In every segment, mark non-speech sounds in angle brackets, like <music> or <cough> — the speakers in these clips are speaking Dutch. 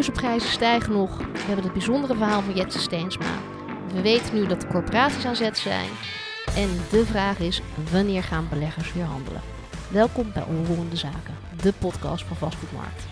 huizenprijzen stijgen nog. We hebben het bijzondere verhaal van Jetse Steensma. We weten nu dat de corporaties aan zet zijn. En de vraag is, wanneer gaan beleggers weer handelen? Welkom bij Onroerende Zaken, de podcast van Vastgoedmarkt.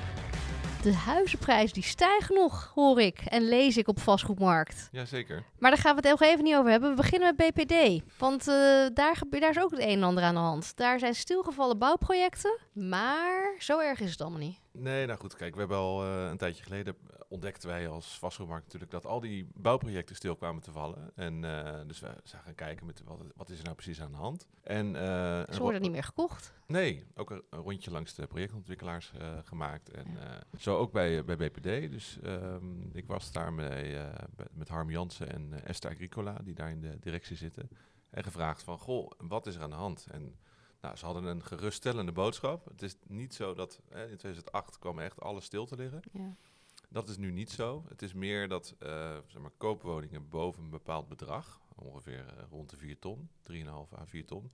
De huizenprijzen die stijgen nog, hoor ik en lees ik op Vastgoedmarkt. Jazeker. Maar daar gaan we het nog even niet over hebben. We beginnen met BPD. Want uh, daar, daar is ook het een en ander aan de hand. Daar zijn stilgevallen bouwprojecten. Maar zo erg is het allemaal niet. Nee, nou goed, kijk, we hebben al uh, een tijdje geleden ontdekten wij als vastgoedmarkt natuurlijk dat al die bouwprojecten stil kwamen te vallen. En uh, dus we zijn gaan kijken met wat, wat is er nou precies aan de hand. En, uh, Ze worden niet meer gekocht. Nee, ook een, rondje langs de projectontwikkelaars gemaakt. En ja. zo ook bij, bij BPD. Dus um, ik was daar mee, met Harm Jansen en Esther Agricola, die daar in de directie zitten. En gevraagd van, goh, wat is er aan de hand? En nou, ze hadden een geruststellende boodschap. Het is niet zo dat in 2008 kwam echt alles stil te liggen. Ja. Dat is nu niet zo. Het is meer dat uh, zeg maar, koopwoningen boven een bepaald bedrag, ongeveer uh, rond de 4 ton, 3,5 à 4 ton,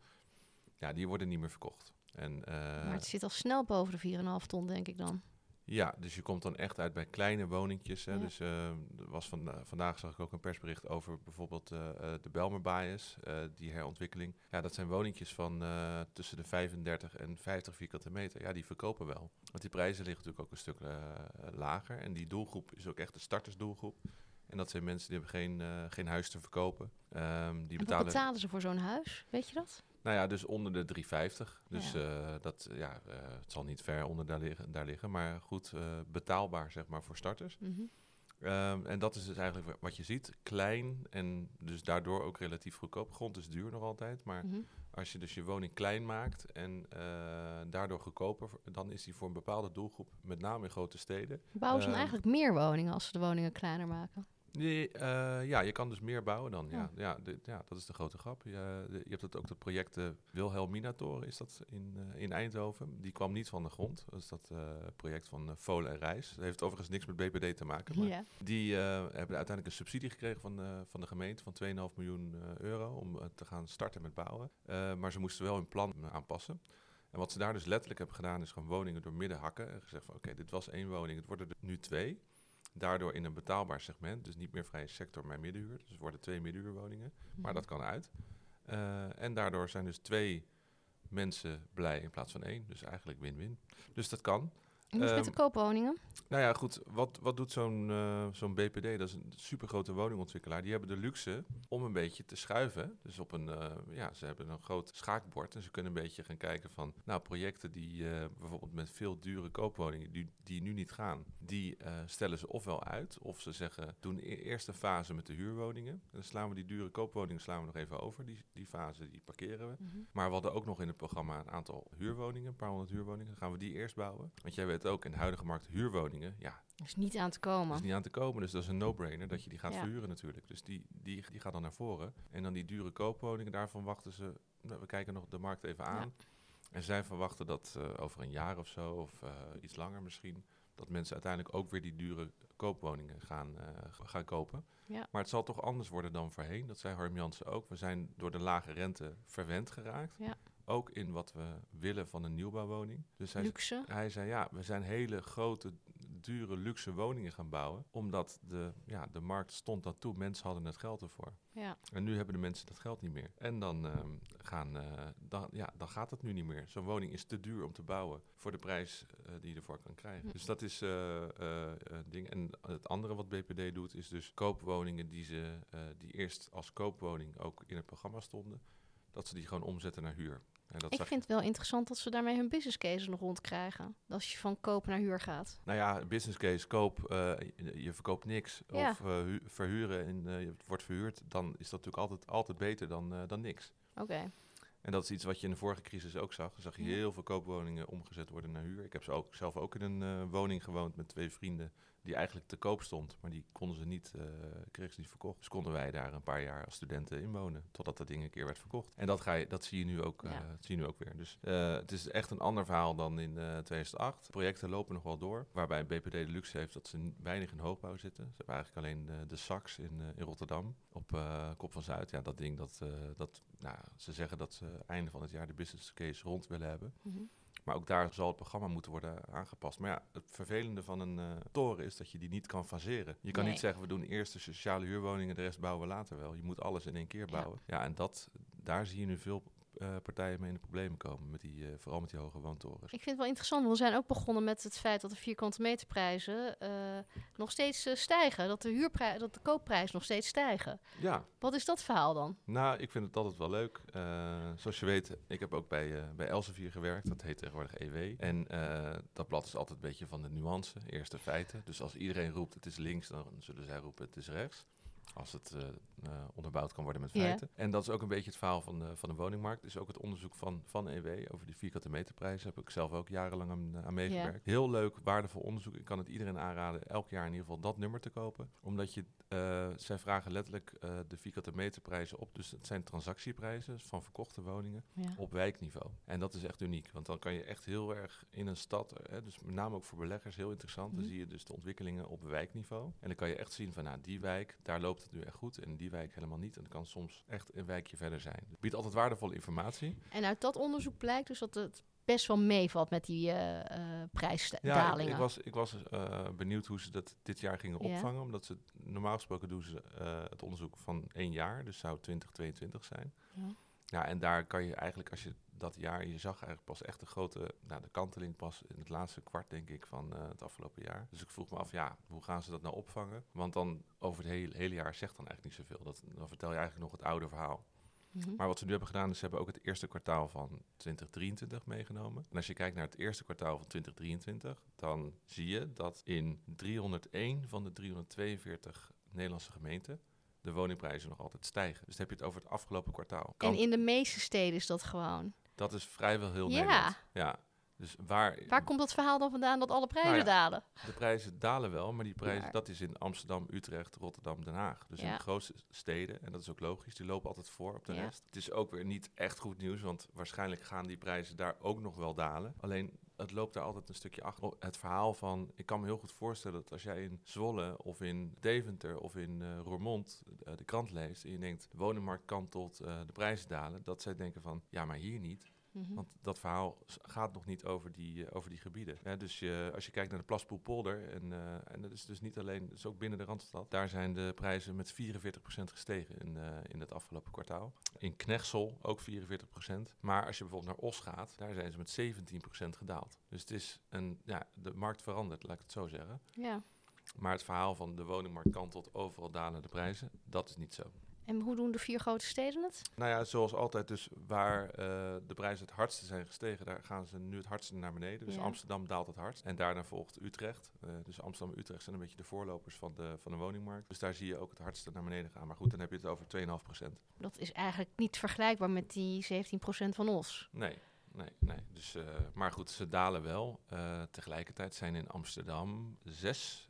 ja, die worden niet meer verkocht. En, uh, maar het zit al snel boven de 4,5 ton, denk ik dan. Ja, dus je komt dan echt uit bij kleine woningjes. Hè. Ja. Dus uh, was van, uh, vandaag zag ik ook een persbericht over bijvoorbeeld uh, de Belmer Bias, die herontwikkeling. Ja, dat zijn woningjes van tussen de 35 en 50 vierkante meter. Ja, die verkopen wel. Want die prijzen liggen natuurlijk ook een stuk lager. En die doelgroep is ook echt de startersdoelgroep. En dat zijn mensen die hebben geen, geen huis te verkopen. Um, die en betalen... wat betalen ze voor zo'n huis? Weet je dat? Nou ja, dus onder de 350. Dus ja. Uh, dat, ja, uh, het zal niet ver onder daar liggen, daar liggen maar goed uh, betaalbaar, zeg maar, voor starters. Mm -hmm. um, en dat is dus eigenlijk wat je ziet. Klein en dus daardoor ook relatief goedkoop. Grond is duur nog altijd, maar mm -hmm. als je dus je woning klein maakt en daardoor goedkoper, dan is die voor een bepaalde doelgroep, met name in grote steden. Bouwen ze dan eigenlijk meer woningen als ze de woningen kleiner maken? Nee, uh, ja, je kan dus meer bouwen dan. Ja, ja. Ja, de, ja dat is de grote grap. Je, de, je hebt het ook het project uh, Wilhelminatoren, is dat in, uh, in Eindhoven. Die kwam niet van de grond. Dat is dat project van Volen en Rijs. Dat heeft overigens niks met BPD te maken. Maar ja. Die hebben uiteindelijk een subsidie gekregen van, van de gemeente van 2,5 miljoen euro om te gaan starten met bouwen. maar ze moesten wel hun plan aanpassen. En wat ze daar dus letterlijk hebben gedaan, is gewoon woningen door midden hakken. En gezegd van oké, okay, dit was één woning, het worden er nu twee. Daardoor in een betaalbaar segment, dus niet meer vrije sector, maar middenhuur. Dus het worden twee middenhuurwoningen, maar dat kan uit. Uh, en daardoor zijn dus twee mensen blij in plaats van één. Dus eigenlijk win-win. Dus dat kan. En hoe is met de koopwoningen? Nou ja, goed. Wat, wat doet zo'n uh, zo'n BPD? Dat is een supergrote woningontwikkelaar. Die hebben de luxe om een beetje te schuiven. Dus op een, uh, ja, ze hebben een groot schaakbord. En ze kunnen een beetje gaan kijken van, nou, projecten die uh, bijvoorbeeld met veel dure koopwoningen, die, die nu niet gaan, die stellen ze ofwel uit. Of ze zeggen, doen de eerste fase met de huurwoningen. En dan slaan we die dure koopwoningen slaan we nog even over. Die, die fase, die parkeren we. Mhm. Maar we hadden ook nog in het programma een aantal huurwoningen, een paar honderd huurwoningen. Dan gaan we die eerst bouwen. Want jij weet ook in de huidige markt huurwoningen, ja. is niet aan te komen. is niet aan te komen, dus dat is een no-brainer dat je die gaat Ja. verhuren natuurlijk. Dus die, die, die gaat dan naar voren. En dan die dure koopwoningen, daarvan wachten ze, nou, we kijken nog de markt even aan. En zij verwachten dat eh, over een jaar of zo, of eh, iets langer misschien, dat mensen uiteindelijk ook weer die dure koopwoningen gaan, eh, gaan kopen. Ja. Maar het zal toch anders worden dan voorheen, dat zei Harm Jansen ook. We zijn door de lage rente verwend geraakt. Ja. Ook in wat we willen van een nieuwbouwwoning. Dus hij, Luxe. hij zei, ja, we zijn hele grote, dure, luxe woningen gaan bouwen. Omdat de, ja, de markt stond dat toe. Mensen hadden het geld ervoor. Ja. En nu hebben de mensen dat geld niet meer. En dan, ehm, gaan, eh, dan, ja, dan gaat het nu niet meer. Zo'n woning is te duur om te bouwen voor de prijs eh, die je ervoor kan krijgen. Hm. Dus dat is eh eh, ding. En het andere wat BPD doet, is dus koopwoningen die ze die eerst als koopwoning ook in het programma stonden, dat ze die gewoon omzetten naar huur. En dat Ik vind het wel interessant dat ze daarmee hun business case nog rondkrijgen. Als je van koop naar huur gaat. Nou ja, business case, koop, eh, je, je verkoopt niks. Ja. Of eh, hu- verhuren en eh, het wordt verhuurd, dan is dat natuurlijk altijd, altijd beter dan, dan niks. Oké. En dat is iets wat je in de vorige crisis ook zag. Dan zag je Ja. heel veel koopwoningen omgezet worden naar huur. Ik heb ze ook, zelf ook in een woning gewoond met twee vrienden die eigenlijk te koop stond. Maar die konden ze niet, eh kregen ze niet verkocht. Dus konden wij daar een paar jaar als studenten in wonen. Totdat dat ding een keer werd verkocht. En dat, ga je, dat zie, je nu ook, eh, dat zie je nu ook weer. Dus eh, het is echt een ander verhaal dan in eh 2008. Projecten lopen nog wel door. Waarbij BPD de luxe heeft dat ze weinig in hoogbouw zitten. Ze hebben eigenlijk alleen de, de Sax in, in Rotterdam. Op Kop van Zuid. Ja, dat ding, dat, dat, nou, ze zeggen dat ze einde van het jaar de business case rond willen hebben. Mhm. Maar ook daar zal het programma moeten worden aangepast. Maar ja, het vervelende van een uh, toren is dat je die niet kan faseren. Je kan Nee. niet zeggen, we doen eerst de sociale huurwoningen, de rest bouwen we later wel. Je moet alles in één keer Ja. bouwen. Ja, en dat, daar zie je nu veel eh, partijen mee in de problemen komen. Met die, eh, vooral met die hoge woontorens. Ik vind het wel interessant, want we zijn ook begonnen met het feit dat de vierkante meterprijzen eh, nog steeds stijgen. Dat de, huurprij dat de koopprijs nog steeds stijgen. Ja, Wat is dat verhaal dan? Nou, ik vind het altijd wel leuk. Zoals je weet, ik heb ook bij, bij Elsevier gewerkt. Dat heet tegenwoordig EW. En dat blad is altijd een beetje van de nuance, eerste feiten. Dus als iedereen roept het is links, dan zullen zij roepen het is rechts. Als het eh, eh, onderbouwd kan worden met Ja. feiten. En dat is ook een beetje het verhaal van de, van de woningmarkt. Dus ook het onderzoek van, van EW over die vierkante meterprijzen. Heb ik zelf ook jarenlang aan, aan meegewerkt. Heel leuk, waardevol onderzoek. Ik kan het iedereen aanraden elk jaar in ieder geval dat nummer te kopen. Omdat je, eh, zij vragen letterlijk eh, de vierkante meterprijzen op. Dus het zijn transactieprijzen van verkochte woningen Ja. op wijkniveau. En dat is echt uniek, want dan kan je echt heel erg in een stad, eh, hè, dus met name ook voor beleggers heel interessant, dan Mhm. zie je dus de ontwikkelingen op wijkniveau. En dan kan je echt zien van, nou, die wijk, daar loopt het nu echt goed en die wijk helemaal niet. En dat kan soms echt een wijkje verder zijn. Het biedt altijd waardevolle informatie. En uit dat onderzoek blijkt dus dat het best wel meevalt met die eh eh Ja, ik, prijsdalingen. ik was, ik was eh, benieuwd hoe ze dat dit jaar gingen Ja. opvangen, omdat ze normaal gesproken doen ze het onderzoek van één jaar, dus zou 2022 zijn. Ja. Ja, en daar kan je eigenlijk, als je dat jaar, je zag eigenlijk pas echt de grote, nou, de kanteling pas in het laatste kwart, denk ik, van eh, het afgelopen jaar. Dus ik vroeg me af, ja, hoe gaan ze dat nou opvangen? Want dan over het hele, hele jaar zegt dan eigenlijk niet zoveel. Dat, dan vertel je eigenlijk nog het oude verhaal. Mhm. Maar wat ze nu hebben gedaan, is ze hebben ook het eerste kwartaal van 2023 meegenomen. En als je kijkt naar het eerste kwartaal van 2023, dan zie je dat in 301 van de 342 Nederlandse gemeenten de woningprijzen nog altijd stijgen. Dus dan heb je het over het afgelopen kwartaal. Kan- En in de meeste steden is dat gewoon. Dat is vrijwel heel Ja. Nederland. Ja. Dus waar, Waar komt dat verhaal dan vandaan dat alle prijzen Nou ja, dalen? de prijzen dalen wel, maar die prijzen, dat is in Amsterdam, Utrecht, Rotterdam, Den Haag. Dus in de grootste steden, en dat is ook logisch, die lopen altijd voor op de rest. Het is ook weer niet echt goed nieuws, want waarschijnlijk gaan die prijzen daar ook nog wel dalen. Alleen, het loopt daar altijd een stukje achter. Oh, Het verhaal van, ik kan me heel goed voorstellen dat als jij in Zwolle of in Deventer of in eh, Roermond eh, de krant leest en je denkt, de woningmarkt kantelt, eh de prijzen dalen, dat zij denken van, ja, maar hier niet. Mhm. Want dat verhaal gaat nog niet over die, eh, over die gebieden. Ja, dus je, als je kijkt naar de Plaspoelpolder, en, eh, en dat is dus niet alleen, dat is ook binnen de Randstad, daar zijn de prijzen met 44% gestegen in, eh, in het afgelopen kwartaal. In Knechtsel ook 44%. Maar als je bijvoorbeeld naar Os gaat, daar zijn ze met 17% gedaald. Dus het is een, ja, de markt verandert, laat ik het zo zeggen. Ja. Maar het verhaal van de woningmarkt kantelt overal dalen de prijzen, dat is niet zo. En hoe doen de vier grote steden het? Nou ja, zoals altijd, dus waar eh, de prijzen het hardste zijn gestegen, daar gaan ze nu het hardste naar beneden. Dus Ja. Amsterdam daalt het hardst. En daarna volgt Utrecht. Eh, dus Amsterdam en Utrecht zijn een beetje de voorlopers van de, van de woningmarkt. Dus daar zie je ook het hardste naar beneden gaan. Maar goed, dan heb je het over 2,5 procent. Dat is eigenlijk niet vergelijkbaar met die 17% van ons. Nee, nee, nee. Dus, eh, maar goed, ze dalen wel. Tegelijkertijd zijn in Amsterdam zes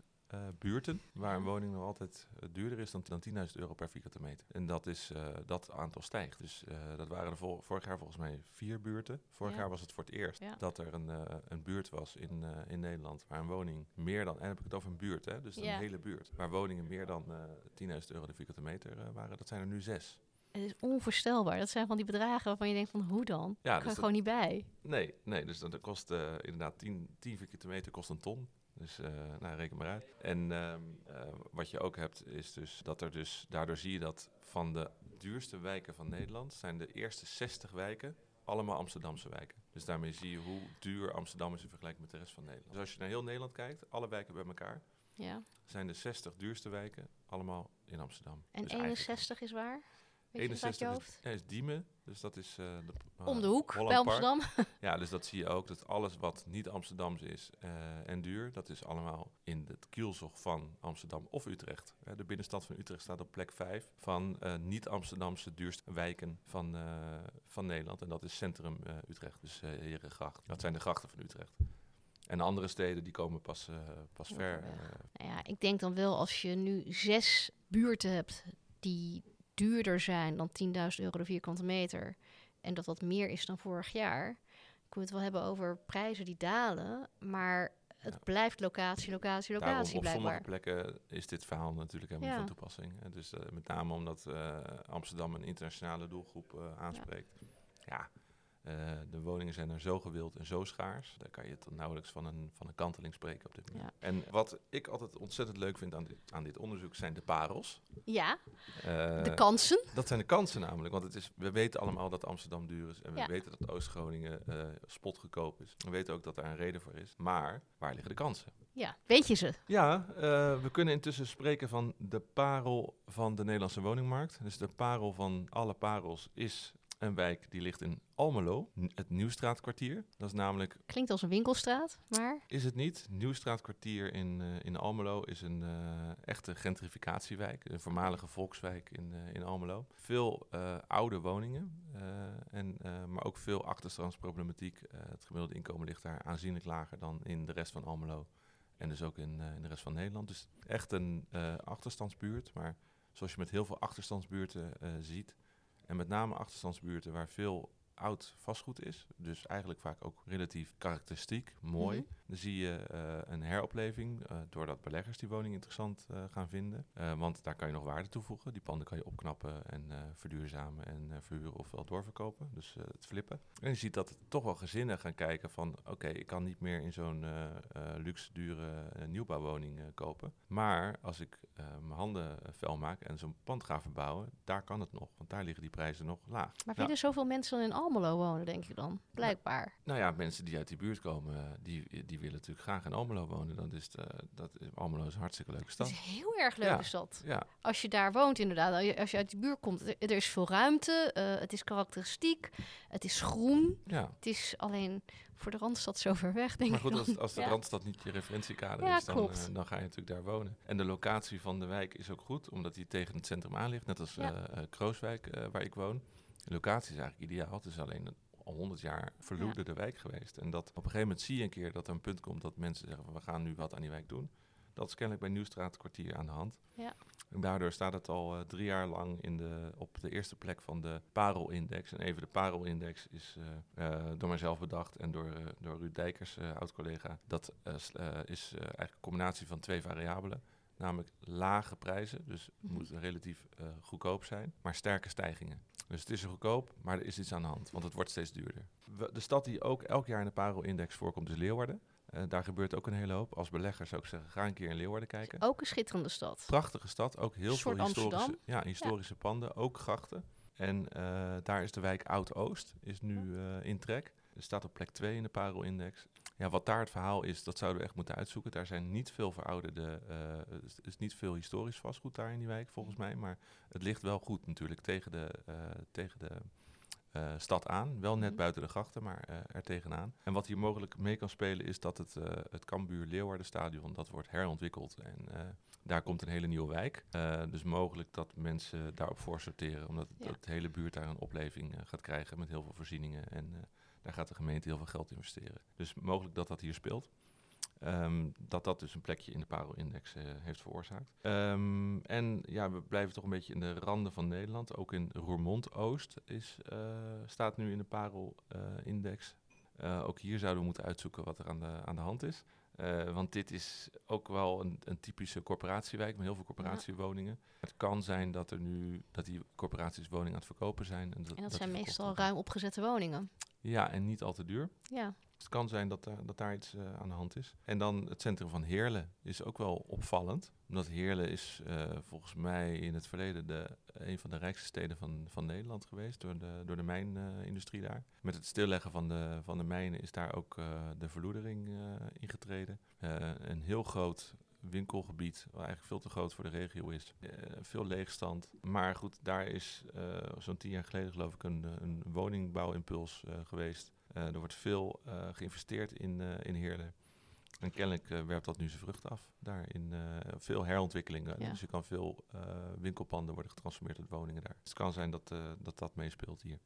buurten waar een woning nog altijd eh, duurder is dan, dan 10.000 euro per vierkante meter. En dat, is, eh, dat aantal stijgt. Dus eh, dat waren er vol- vorig jaar volgens mij vier buurten. Vorig Ja. jaar was het voor het eerst Ja. dat er een, eh, een buurt was in, eh, in Nederland waar een woning meer dan, en dan heb ik het over een buurt, hè, dus Ja. een hele buurt, waar woningen meer dan eh 10.000 euro de vierkante meter eh, waren. Dat zijn er nu zes. Het is onvoorstelbaar. Dat zijn van die bedragen waarvan je denkt van hoe dan? Ja, ik kan dus er gewoon niet bij. Nee, nee dus dat, kost eh, inderdaad 10, 10 vierkante meter kost een ton. Dus eh, nou, reken maar uit. En ehm, eh, wat je ook hebt, is dus dat er dus, daardoor zie je dat van de duurste wijken van Nederland zijn de eerste 60 wijken allemaal Amsterdamse wijken. Dus daarmee zie je hoe duur Amsterdam is in vergelijking met de rest van Nederland. Dus als je naar heel Nederland kijkt, alle wijken bij elkaar, Ja. zijn de 60 duurste wijken allemaal in Amsterdam. En Dus eigenlijk- 61 is waar? Weet je dat uit je 61 hoofd? is, is Diemen, dus dat is eh, de, eh, Om de hoek Holland bij Park. Amsterdam. <laughs> Ja, dus dat zie je ook, dat alles wat niet Amsterdams is eh, en duur, dat is allemaal in het kielzog van Amsterdam of Utrecht. De binnenstad van Utrecht staat op plek 5 van niet-Amsterdamse duurste wijken van, van Nederland. En dat is Centrum Utrecht, dus Herengracht. Dat zijn de grachten van Utrecht. En de andere steden die komen pas, pas Ja, ver. Nou ja, ik denk dan wel als je nu zes buurten hebt die duurder zijn dan 10.000 euro de vierkante meter. En dat dat meer is dan vorig jaar. Kunnen we het wel hebben over prijzen die dalen. Maar het Ja. blijft locatie, locatie, Daarom, locatie op blijkbaar. sommige plekken is dit verhaal natuurlijk helemaal Ja. van toepassing. hè. Dus eh, met name omdat eh, Amsterdam een internationale doelgroep eh, aanspreekt. Ja. Eh, de woningen zijn er zo gewild en zo schaars. Daar kan je toch nauwelijks van een, van een kanteling spreken op dit moment. En wat ik altijd ontzettend leuk vind aan dit, aan dit onderzoek zijn de parels. Ja, Eh, de kansen. dat zijn de kansen namelijk. Want het is, we weten allemaal dat Amsterdam duur is. En we Ja. weten dat Oost-Groningen eh spotgoedkoop is. We weten ook dat daar een reden voor is. Maar waar liggen de kansen? Ja, weet je ze? Ja, eh, we kunnen intussen spreken van de parel van de Nederlandse woningmarkt. Dus de parel van alle parels is een wijk die ligt in Almelo, het Nieuwstraatkwartier. Dat is namelijk, Klinkt als een winkelstraat, maar is het niet? Nieuwstraatkwartier in, eh, in Almelo is een eh, echte gentrificatiewijk, een voormalige volkswijk in, eh, in Almelo. Veel oude woningen, en, maar ook veel achterstandsproblematiek. Het gemiddelde inkomen ligt daar aanzienlijk lager dan in de rest van Almelo. En dus ook in, in de rest van Nederland. Dus echt een achterstandsbuurt. Maar zoals je met heel veel achterstandsbuurten ziet. En met name achterstandsbuurten waar veel oud vastgoed is. Dus eigenlijk vaak ook relatief karakteristiek, mooi. Mhm. Dan zie je eh, een heropleving eh, doordat beleggers die woning interessant eh, gaan vinden. Eh, want daar kan je nog waarde toevoegen. Die panden kan je opknappen en eh, verduurzamen en eh, verhuren ofwel doorverkopen. Dus eh, het flippen. En je ziet dat toch wel gezinnen gaan kijken van... oké, ik kan niet meer in zo'n eh, eh, luxe, dure nieuwbouwwoning eh, kopen. Maar als ik eh, mijn handen vuil maak en zo'n pand ga verbouwen... daar kan het nog, want daar liggen die prijzen nog laag. Maar Nou, willen zoveel mensen dan in Almelo wonen, denk ik dan? Blijkbaar. nou ja, mensen die uit die buurt komen, eh, die, die willen natuurlijk graag in Almelo wonen. Dat is de, dat, Almelo is een hartstikke leuke Het stad. is een heel erg leuke Ja. stad. Ja, Als je daar woont, inderdaad. als je- uit die buurt komt, er, er is veel ruimte. eh, het is karakteristiek. Het is groen. ja. Het is alleen voor de Randstad zo ver weg, denk Maar ik goed, dan. als, als de Ja. Randstad niet je referentiekader Ja, is, dan, eh, dan ga je natuurlijk daar wonen. En de locatie van de wijk is ook goed, omdat die tegen het centrum aan ligt. Net als Ja. eh, eh, Krooswijk, eh, waar ik woon. De locatie is eigenlijk ideaal. Het is alleen een al honderd jaar verloederde wijk geweest. En dat op een gegeven moment zie je een keer dat er een punt komt dat mensen zeggen van we gaan nu wat aan die wijk doen. Dat is kennelijk bij Nieuwstraat kwartier aan de hand. Ja. En daardoor staat het al eh, drie jaar lang in de, op de eerste plek van de Parel-index. En even de Parel-index is eh, eh, door mijzelf bedacht en door, door Ruud Dijkers, oud-collega. Dat is eigenlijk een combinatie van twee variabelen. Namelijk lage prijzen, dus het Mhm. moet relatief eh, goedkoop zijn, maar sterke stijgingen. Dus het is goedkoop, maar er is iets aan de hand, want het wordt steeds duurder. We- De stad die ook elk jaar in de Parel-index voorkomt is Leeuwarden. Eh, daar gebeurt ook een hele hoop. Als belegger zou ik zeggen, ga een keer in Leeuwarden kijken. Ook een schitterende stad. Prachtige stad, ook heel veel historische, Amsterdam. ja, historische panden, ook grachten. En eh, daar is de wijk Oud-Oost, is nu eh, in trek. Er staat op plek 2 in de Parel-index. Ja, wat daar het verhaal is, dat zouden we echt moeten uitzoeken. Daar zijn niet veel verouderde, er is- is niet veel historisch vastgoed daar in die wijk, volgens mij. Maar het ligt wel goed natuurlijk tegen de, eh, tegen de eh, stad aan. Wel net Mhm. buiten de grachten, maar er tegenaan. En wat hier mogelijk mee kan spelen is dat het, eh het Cambuur Leeuwarden stadion, dat wordt herontwikkeld. En daar komt een hele nieuwe wijk. Dus mogelijk dat mensen daarop voor sorteren, omdat het, Ja. hele buurt daar een opleving gaat krijgen met heel veel voorzieningen. En daar gaat de gemeente heel veel geld investeren. Dus mogelijk dat dat hier speelt. Ehm, dat dat dus een plekje in de Parel-index eh, heeft veroorzaakt. Ehm, en ja, we blijven toch een beetje in de randen van Nederland. Ook in Roermond-Oost is, eh, staat nu in de Parel-index. Eh, ook hier zouden we moeten uitzoeken wat er aan de, aan de hand is. Eh, want dit is ook wel een, een typische corporatiewijk met heel veel corporatiewoningen. Het kan zijn dat er nu dat die corporaties woningen aan het verkopen zijn. En dat, En dat, die zijn meestal ruim opgezette woningen. Ja, en niet al te duur. Ja, het kan zijn dat, daar- dat daar iets eh, aan de hand is. En dan het centrum van Heerlen is ook wel opvallend. Omdat Heerlen is eh, volgens mij in het verleden de, een van de rijkste steden van, van Nederland geweest. Door de, door de mijnindustrie daar. Met het stilleggen van de, van de mijnen is daar ook eh, de verloedering ingetreden. Een heel groot winkelgebied, wat eigenlijk veel te groot voor de regio is. Veel leegstand. Maar goed, daar is zo'n tien jaar geleden geloof ik een, een woningbouwimpuls geweest. Eh, er wordt veel eh, geïnvesteerd in, eh, in Heerlen. En kennelijk werpt dat nu zijn vrucht af. Daar in eh, veel herontwikkelingen. Ja. Dus je kan veel winkelpanden worden getransformeerd tot woningen daar. Dus het kan zijn dat dat, dat meespeelt hier.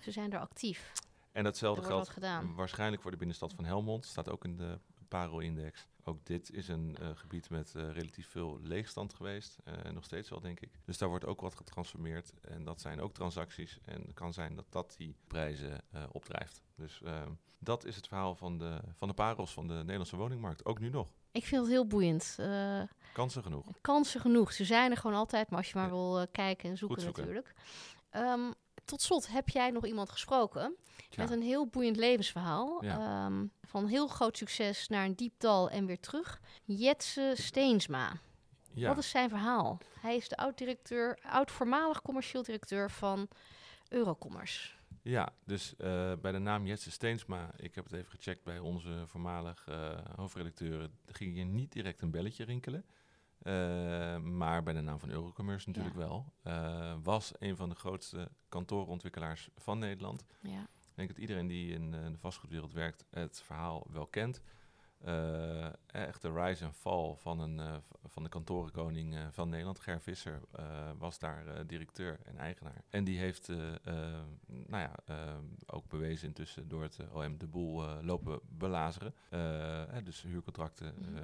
ze zijn er actief. En datzelfde geldt waarschijnlijk voor de binnenstad van Helmond. Staat ook in de Parel-index. Ook dit is een eh, gebied met eh, relatief veel leegstand geweest. eh, En nog steeds wel, denk ik. Dus daar wordt ook wat getransformeerd. En dat zijn ook transacties. En het kan zijn dat dat die prijzen eh, opdrijft. Dus ehm, dat is het verhaal van de, van de parels van de Nederlandse woningmarkt. Ook nu nog. Ik vind het heel boeiend. Eh, Kansen genoeg. kansen genoeg. Ze zijn er gewoon altijd, maar als je maar Ja. wil eh, kijken en zoeken zoeken. natuurlijk. Ehm, Tot slot, heb jij nog iemand gesproken met een heel boeiend levensverhaal. Ja. Ehm, van heel groot succes naar een diep dal en weer terug. Jetse Steensma. ja. Wat is zijn verhaal? Hij is de oud-directeur, oud-voormalig commercieel directeur van Eurocommerce. Ja, dus eh, bij de naam Jetse Steensma, ik heb het even gecheckt bij onze voormalig eh hoofdredacteuren, ging hier niet direct een belletje rinkelen. Eh, maar bij de naam van Eurocommerce natuurlijk wel. Eh, was een van de grootste kantoorontwikkelaars van Nederland. Ja. Ik denk dat iedereen die in eh, de vastgoedwereld werkt het verhaal wel kent. Eh, echt de rise en fall van, een, eh, van de kantorenkoning eh, van Nederland. Ger Visser eh, was daar eh, directeur en eigenaar. En die heeft eh, eh, nou ja, eh, ook bewezen intussen door het eh, OM de boel eh, lopen belazeren. Eh, dus huurcontracten Mhm. eh,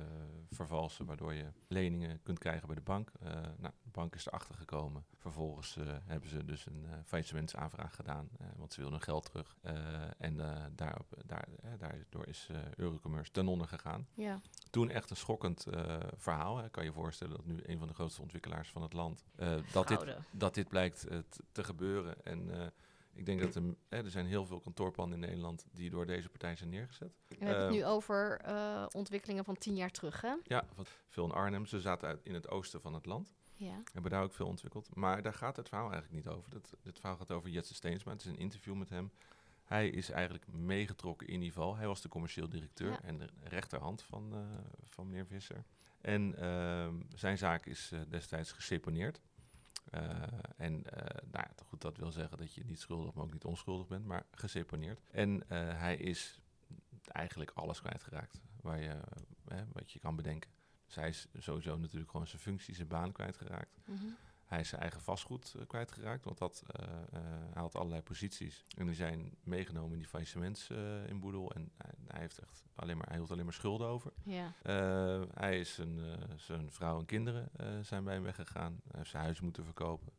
vervalsen, waardoor je leningen kunt krijgen bij de bank. Eh, nou, de bank is erachter gekomen. Vervolgens eh, hebben ze dus een eh faillissementsaanvraag gedaan, eh, want ze wilden hun geld terug. Eh, en eh, daarop, daar, eh, daardoor is eh, Eurocommerce ten onder gegaan. ja. Toen echt een schokkend eh, verhaal. Hè. Kan je voorstellen dat nu een van de grootste ontwikkelaars van het land... eh, dat, dit, dat dit blijkt eh, te gebeuren. En ik denk dat er, hè, er zijn heel veel kantoorpanden in Nederland... die door deze partij zijn neergezet. We hebben het Ehm, nu over ontwikkelingen van tien jaar terug, hè? Ja, wat, veel in Arnhem. Ze zaten uit, in het oosten van het land. Ja. Hebben daar ook veel ontwikkeld. Maar daar gaat het verhaal eigenlijk niet over. Dat, dit verhaal gaat over Jetse Steensma. Het is een interview met hem. Hij is eigenlijk meegetrokken in die val. Hij was de commercieel directeur Ja. en de rechterhand van, eh, van meneer Visser. En ehm, zijn zaak is eh, destijds geseponeerd. Eh, en nou ja, goed, dat wil zeggen dat je niet schuldig, maar ook niet onschuldig bent, maar geseponeerd. En hij is eigenlijk alles kwijtgeraakt waar je, eh, wat je kan bedenken. Dus hij is sowieso natuurlijk gewoon zijn functie, zijn baan kwijtgeraakt. Mhm. Hij is zijn eigen vastgoed eh, kwijtgeraakt, want dat, eh, eh, hij had allerlei posities. En die zijn meegenomen in die faillissements in Boedel. En hij, heeft echt alleen maar, hij hield alleen maar schulden over. Ja. Hij is zijn, eh, zijn vrouw en kinderen zijn bij hem weggegaan. Hij heeft zijn huis moeten verkopen.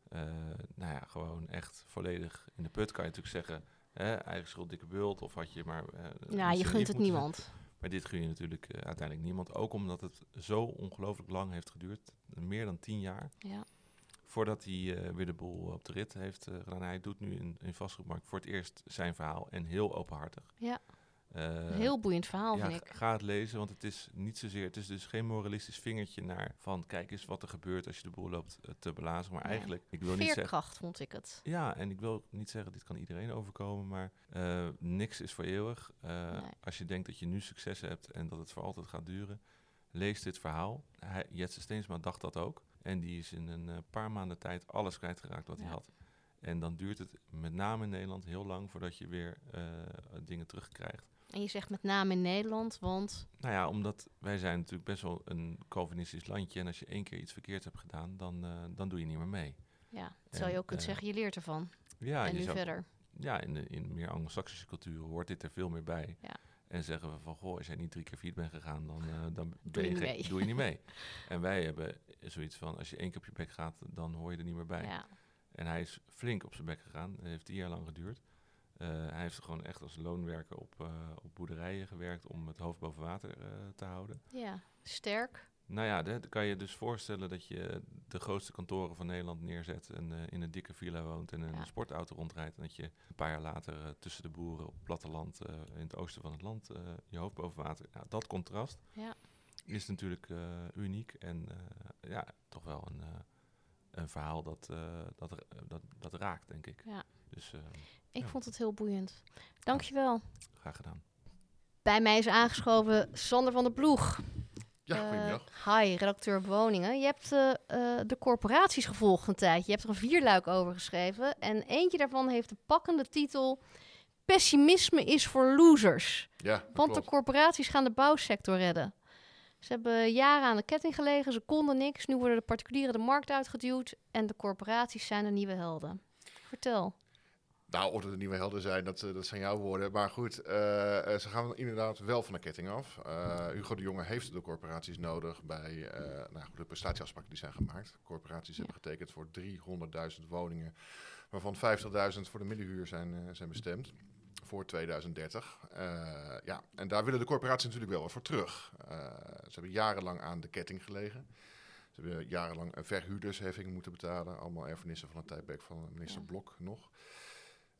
Nou ja, gewoon echt volledig in de put kan je natuurlijk zeggen. Hè, eigen schuld, dikke bult. Of had je maar... Ja, je gunt het niemand. maar dit gun je natuurlijk uiteindelijk niemand. Ook omdat het zo ongelooflijk lang heeft geduurd. Meer dan tien jaar. Ja. Voordat hij eh, weer de boel op de rit heeft eh, gedaan. Hij doet nu in, in vastgoedmarkt voor het eerst zijn verhaal. En heel openhartig. Ja. Een heel boeiend verhaal, ja, vind ik. ga- het lezen, want het is niet zozeer... Het is dus geen moralistisch vingertje naar van... Kijk eens wat er gebeurt als je de boel loopt te blazen. Maar Nee. eigenlijk, ik wil niet zeggen... Veerkracht vond ik het. Ja, en ik wil niet zeggen, dit kan iedereen overkomen, maar niks is voor eeuwig. Nee. Als je denkt dat je nu succes hebt en dat het voor altijd gaat duren, lees dit verhaal. Hij, Jetse Steensma dacht dat ook. En die is in een eh, paar maanden tijd alles kwijtgeraakt wat hij had. En dan duurt het met name in Nederland heel lang voordat je weer eh, dingen terugkrijgt. En je zegt met name in Nederland, want Nou ja, omdat wij zijn natuurlijk best wel een Calvinistisch landje. En als je één keer iets verkeerd hebt gedaan, dan, eh, dan doe je niet meer mee. ja, terwijl je ook kunt zeggen, je leert ervan. Ja, en nu zou- verder. ja, in, de, in meer anglo-saxische culturen hoort dit er veel meer bij. Ja. En zeggen we van, goh, als jij niet drie keer failliet bent gegaan, dan, eh, dan je geen- doe je niet mee. <laughs> en wij hebben zoiets van, als je één keer op je bek gaat, dan hoor je er niet meer bij. Ja. En hij is flink op zijn bek gegaan. Het heeft tien jaar lang geduurd. Eh, hij heeft gewoon echt als loonwerker op, eh, op boerderijen gewerkt om het hoofd boven water te houden. ja, sterk. Nou ja, dan kan je dus voorstellen dat je de grootste kantoren van Nederland neerzet en eh, in een dikke villa woont en een Ja. sportauto rondrijdt. En dat je een paar jaar later eh, tussen de boeren op het platteland eh, in het oosten van het land je hoofd boven water. Ja, dat contrast Ja. is natuurlijk uniek en ja, toch wel een, een verhaal dat, dat, dat, dat raakt, denk ik. Ja. Dus Ik vond het heel boeiend. Dankjewel. graag gedaan. Bij mij is aangeschoven Sander van der Ploeg. Ja, Eh, hi, redacteur Woningen. Je hebt eh, eh, de corporaties gevolgd een tijdje. Je hebt er een vierluik over geschreven. En eentje daarvan heeft de pakkende titel... Pessimisme is voor losers. Ja, Want de corporaties gaan de bouwsector redden. Ze hebben jaren aan de ketting gelegen, ze konden niks. Nu worden de particulieren de markt uitgeduwd en de corporaties zijn de nieuwe helden. Vertel. Nou, of het nieuwe helden zijn, dat, eh, dat zijn jouw woorden. Maar goed, eh, eh, ze gaan inderdaad wel van de ketting af. Eh, Hugo de Jonge heeft de corporaties nodig bij eh, nou de prestatieafspraken die zijn gemaakt. Corporaties hebben getekend voor 300.000 woningen, waarvan 50.000 voor de middenhuur zijn, zijn bestemd. Voor 2030. Eh, ja, en daar willen de corporaties natuurlijk wel wat voor terug. Ze hebben jarenlang aan de ketting gelegen. Ze hebben jarenlang een verhuurdersheffing moeten betalen. Allemaal erfenissen van het tijdperk van minister Ja. Blok nog.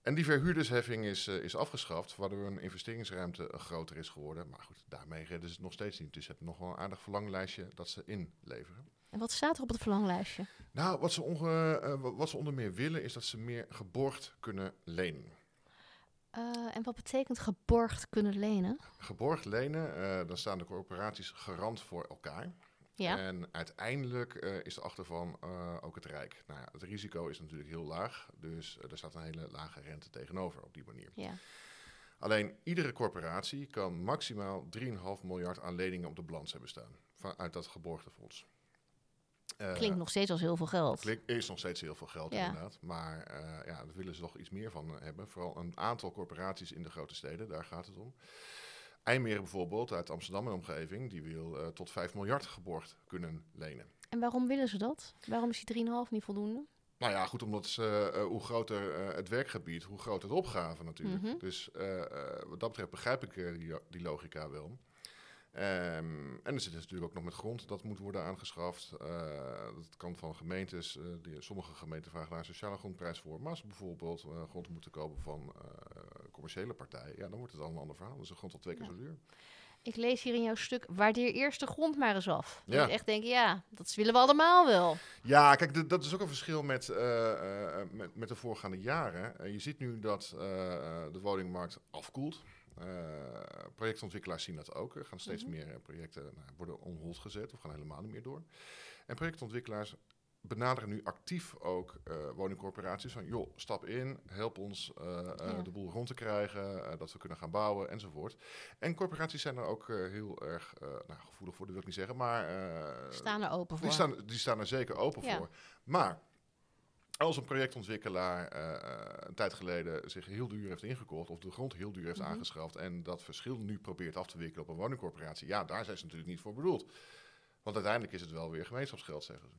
En die verhuurdersheffing is, eh, is afgeschaft, waardoor een investeringsruimte eh, groter is geworden. Maar goed, daarmee redden ze het nog steeds niet. Dus ze hebben nog wel een aardig verlanglijstje dat ze inleveren. En wat staat er op het verlanglijstje? Nou, wat ze, onge, eh, wa- wat ze onder meer willen is dat ze meer geborgd kunnen lenen. En wat betekent geborgd kunnen lenen? Geborgd lenen, dan staan de corporaties garant voor elkaar. Ja. En uiteindelijk eh, is de achtervan eh, ook het Rijk. Nou ja, het risico is natuurlijk heel laag, dus eh, er staat een hele lage rente tegenover op die manier. ja. Alleen iedere corporatie kan maximaal 3,5 miljard aan leningen op de balans hebben staan. Vanuit dat geborgde fonds. Eh, Klinkt nog steeds als heel veel geld. Klinkt, is nog steeds heel veel geld Ja. inderdaad. Maar ja, daar willen ze toch iets meer van hebben. Vooral een aantal corporaties in de grote steden, daar gaat het om. IJmeren bijvoorbeeld, uit Amsterdam en omgeving, die wil eh, tot 5 miljard geborgd kunnen lenen. En waarom willen ze dat? Waarom is die 3,5 niet voldoende? Nou ja, goed, omdat ze, eh, hoe groter eh, het werkgebied, hoe groter de opgave natuurlijk. Mhm. Dus wat dat betreft begrijp ik die, die logica wel. Ehm, en er zit dus natuurlijk ook nog met grond dat moet worden aangeschaft. Eh, dat kan van gemeentes. eh, die, sommige gemeenten vragen daar een sociale grondprijs voor. Maar als ze bijvoorbeeld eh, grond moeten kopen van commerciële partijen, ja, dan wordt het al een ander verhaal. Dus de grond al twee keer Ja. zo duur. Ik lees hier in jouw stuk, waardeer eerst de grond maar eens af. Ja. Ja. echt denken, ja, dat willen we allemaal wel. Ja, kijk, dat is ook een verschil met, met, met de voorgaande jaren. Je ziet nu dat de woningmarkt afkoelt. Eh, projectontwikkelaars zien dat ook. Er gaan steeds Mhm. meer eh, projecten nou, worden on hold gezet of gaan helemaal niet meer door. En projectontwikkelaars benaderen nu actief ook eh, woningcorporaties van... joh, stap in, help ons Ja. de boel rond te krijgen, dat we kunnen gaan bouwen enzovoort. En corporaties zijn er ook heel erg nou, gevoelig voor, dat wil ik niet zeggen, maar... Staan er open voor. die staan, die staan er zeker open Ja. voor. Maar als een projectontwikkelaar eh, eh, een tijd geleden zich heel duur heeft ingekocht... of de grond heel duur heeft Mhm. aangeschaft... en dat verschil nu probeert af te wikkelen op een woningcorporatie... ja, daar zijn ze natuurlijk niet voor bedoeld. Want uiteindelijk is het wel weer gemeenschapsgeld, zeggen ze.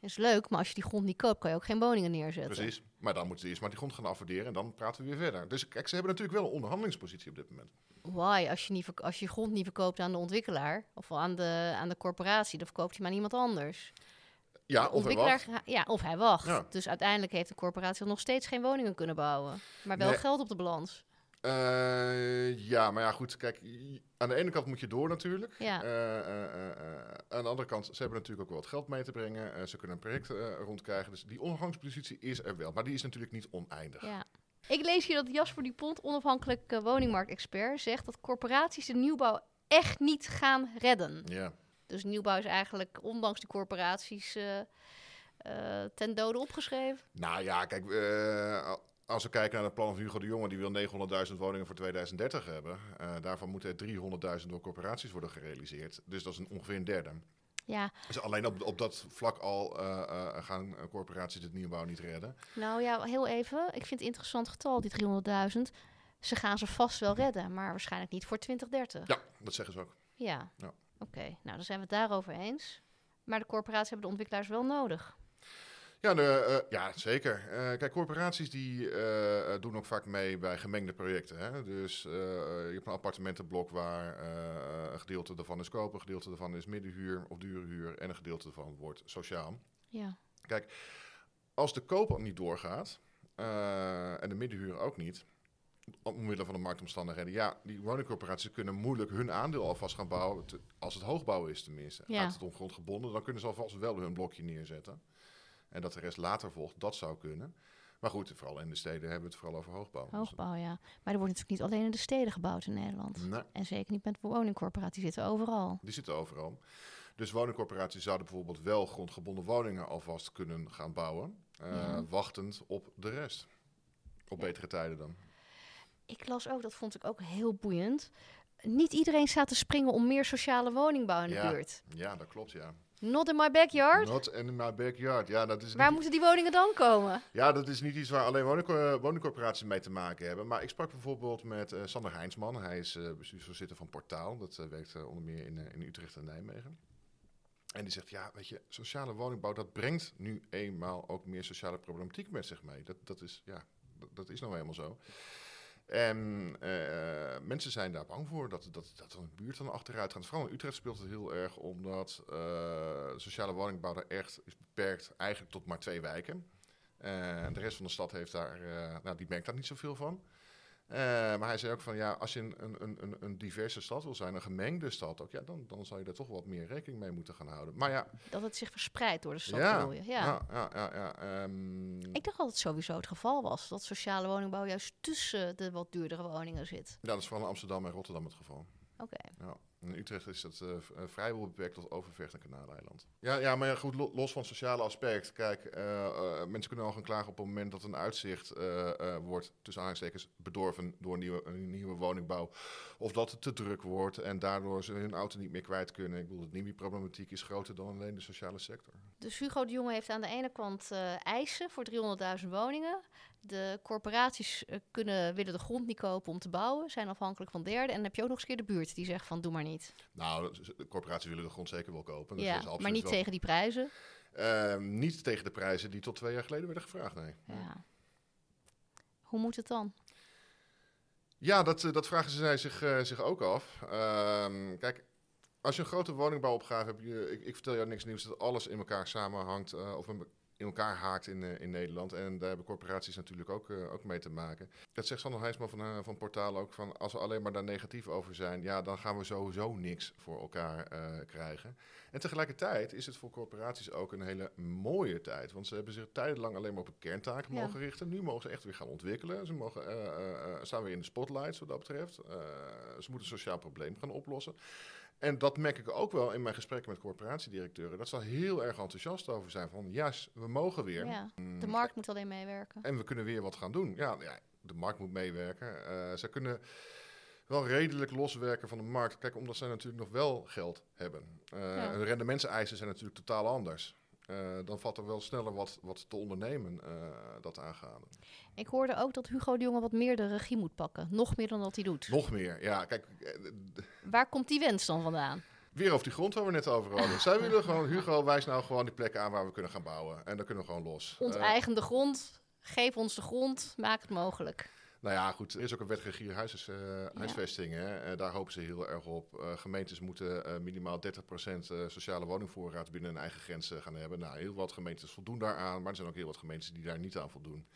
Dat is leuk, maar als je die grond niet koopt, kan je ook geen woningen neerzetten. Precies. Maar dan moeten ze eerst maar die grond gaan afwaarderen... en dan praten we weer verder. Dus kijk, ze hebben natuurlijk wel een onderhandelingspositie op dit moment. Why? Als je, niet als je grond niet verkoopt aan de ontwikkelaar of aan de, aan de corporatie, dan verkoopt hij maar aan iemand anders. Ja, of hij wacht. ja, of hij wacht. Ja. Dus uiteindelijk heeft de corporatie nog steeds geen woningen kunnen bouwen. Maar wel Nee. geld op de balans. Eh, ja, maar ja, goed. Kijk, aan de ene kant moet je door natuurlijk. Ja. Eh, eh, aan de andere kant, ze hebben natuurlijk ook wel wat geld mee te brengen. Ze kunnen een project rondkrijgen. Dus die ondergangspositie is er wel. Maar die is natuurlijk niet oneindig. Ja. Ik lees hier dat Jasper Dupont, onafhankelijk woningmarktexpert, zegt dat corporaties de nieuwbouw echt niet gaan redden. Ja. Dus nieuwbouw is eigenlijk, ondanks die corporaties, eh, eh, ten dode opgeschreven. Nou ja, kijk, eh, als we kijken naar het plan van Hugo de Jonge, die wil 900.000 woningen voor 2030 hebben. Daarvan moeten er 300.000 door corporaties worden gerealiseerd. Dus dat is een, ongeveer een derde. Ja, Dus alleen op, op dat vlak al gaan corporaties het nieuwbouw niet redden. nou ja, heel even. Ik vind het een interessant getal, die 300.000. Ze gaan ze vast wel redden, maar waarschijnlijk niet voor 2030. Ja, dat zeggen ze ook. Ja, Ja. Oké. Nou, dan zijn we het daarover eens. Maar de corporaties hebben de ontwikkelaars wel nodig. Ja, de, eh, ja zeker. Eh, kijk, corporaties die eh, doen ook vaak mee bij gemengde projecten. Hè? Dus je hebt een appartementenblok waar een gedeelte daarvan is kopen, een gedeelte daarvan is middenhuur of dure huur en een gedeelte daarvan wordt sociaal. Ja, Als de koop niet doorgaat en de middenhuur ook niet, omwille van de marktomstandigheden, ja, die woningcorporaties kunnen moeilijk hun aandeel alvast gaan bouwen, te- als het hoogbouw is tenminste. Ja. Gaat het om grondgebonden, dan kunnen ze alvast wel hun blokje neerzetten. En dat de rest later volgt, dat zou kunnen. Maar goed, vooral in de steden hebben we het vooral over hoogbouw. Dus- hoogbouw, ja. Maar er wordt natuurlijk niet alleen in de steden gebouwd in Nederland. Nee, En zeker niet met woningcorporaties, die zitten overal. die zitten overal. Dus woningcorporaties zouden bijvoorbeeld wel grondgebonden woningen alvast kunnen gaan bouwen. eh, Ja. Wachtend op de rest. Op Ja. betere tijden dan. Ik las ook, dat vond ik ook heel boeiend. Niet iedereen staat te springen om meer sociale woningbouw in de Ja. buurt. Ja, dat klopt, ja. Not in my backyard. Not in my backyard. Ja, dat is Waar niet, moeten die woningen dan komen? ja, dat is niet iets waar alleen woningco- woningcorporaties mee te maken hebben. Maar ik sprak bijvoorbeeld met eh, Sander Heinsman. Hij is eh, bestuursvoorzitter van Portaal. Dat eh, werkt eh, onder meer in, eh, in Utrecht en Nijmegen. En die zegt, ja, weet je, sociale woningbouw, dat brengt nu eenmaal ook meer sociale problematiek met zich mee. Dat, dat, is, ja, dat, dat is nou eenmaal zo. En eh, mensen zijn daar bang voor dat, dat, dat een buurt dan achteruit gaat. Vooral in Utrecht speelt het heel erg, omdat eh, sociale woningbouw daar echt is beperkt eigenlijk tot maar twee wijken. En de rest van de stad heeft daar, nou, die merkt daar niet zoveel van. Eh, maar hij zei ook van ja, als je een, een, een, een diverse stad wil zijn, een gemengde stad ook, ja, dan, dan zou je er toch wat meer rekening mee moeten gaan houden. Maar ja, Dat het zich verspreidt door de stad, ja, bedoel je? Ja. ja, ja, ja, ja, ehm, Ik dacht dat het sowieso het geval was. Dat sociale woningbouw juist tussen de wat duurdere woningen zit. ja, dat is vooral in Amsterdam en Rotterdam het geval. Oké. Ja. In Utrecht is het eh, eh, vrijwel beperkt tot Overvecht en Kanaaleiland. Ja, ja, maar goed, lo- los van het sociale aspect. Kijk, eh, mensen kunnen al gaan klagen op het moment dat een uitzicht wordt, tussen aanhalingstekens, bedorven door een nieuwe, nieuwe woningbouw. Of dat het te druk wordt en daardoor ze hun auto niet meer kwijt kunnen. Ik bedoel, de NIMI-problematiek is groter dan alleen de sociale sector. Dus Hugo de Jonge heeft aan de ene kant eisen voor 300.000 woningen. De corporaties eh, kunnen, willen de grond niet kopen om te bouwen, zijn afhankelijk van derden. En dan heb je ook nog eens een keer de buurt die zegt van doe maar niet. Nou, de- corporaties willen de grond zeker wel kopen. dus dat ja, is maar niet wel- tegen die prijzen. Eh, niet tegen de prijzen die tot twee jaar geleden werden gevraagd, nee. Ja. Hoe moet het dan? Ja, dat, eh, dat vragen zij zich, eh, zich ook af. Ehm, kijk, als je een grote woningbouwopgave hebt, je, ik, ik vertel jou niks nieuws, dat alles in elkaar samenhangt eh, of in elkaar haakt in, eh, in Nederland. En daar hebben corporaties natuurlijk ook, eh, ook mee te maken. Dat zegt Sander Heijsman van, eh, van Portaal ook, van als we alleen maar daar negatief over zijn, ja, dan gaan we sowieso niks voor elkaar krijgen. En tegelijkertijd is het voor corporaties ook een hele mooie tijd. Want ze hebben zich tijdenlang alleen maar op een kerntaak Ja. mogen richten. Nu mogen ze echt weer gaan ontwikkelen. Ze mogen, staan weer in de spotlights wat dat betreft. Ze moeten een sociaal probleem gaan oplossen. En dat merk ik ook wel in mijn gesprekken met corporatiedirecteuren. Dat ze daar heel erg enthousiast over zijn. Van ja, we mogen weer. Ja, Mm, de markt moet alleen meewerken. en we kunnen weer wat gaan doen. Ja, ja de markt moet meewerken. Eh ze kunnen wel redelijk loswerken van de markt. Kijk, omdat zij natuurlijk nog wel geld hebben. Ja. Hun rendementseisen zijn natuurlijk totaal anders. Eh, dan valt er wel sneller wat, wat te ondernemen eh, dat aangaande. Ik hoorde ook dat Hugo de Jonge wat meer de regie moet pakken. Nog meer dan dat hij doet. Nog meer. Ja, kijk, eh, Waar komt die wens dan vandaan? weer over die grond waar we net over hadden. Zij willen gewoon, Hugo, wijs nou gewoon die plekken aan waar we kunnen gaan bouwen. En dan kunnen we gewoon los. Onteigende grond. Geef ons de grond. Maak het mogelijk. Nou ja, goed, er is ook een wet huis, eh, huisvesting. Hè? En daar hopen ze heel erg op. Eh, gemeentes moeten eh, minimaal 30% eh, sociale woningvoorraad binnen hun eigen grenzen gaan hebben. Nou, heel wat gemeentes voldoen daaraan, maar er zijn ook heel wat gemeentes die daar niet aan voldoen.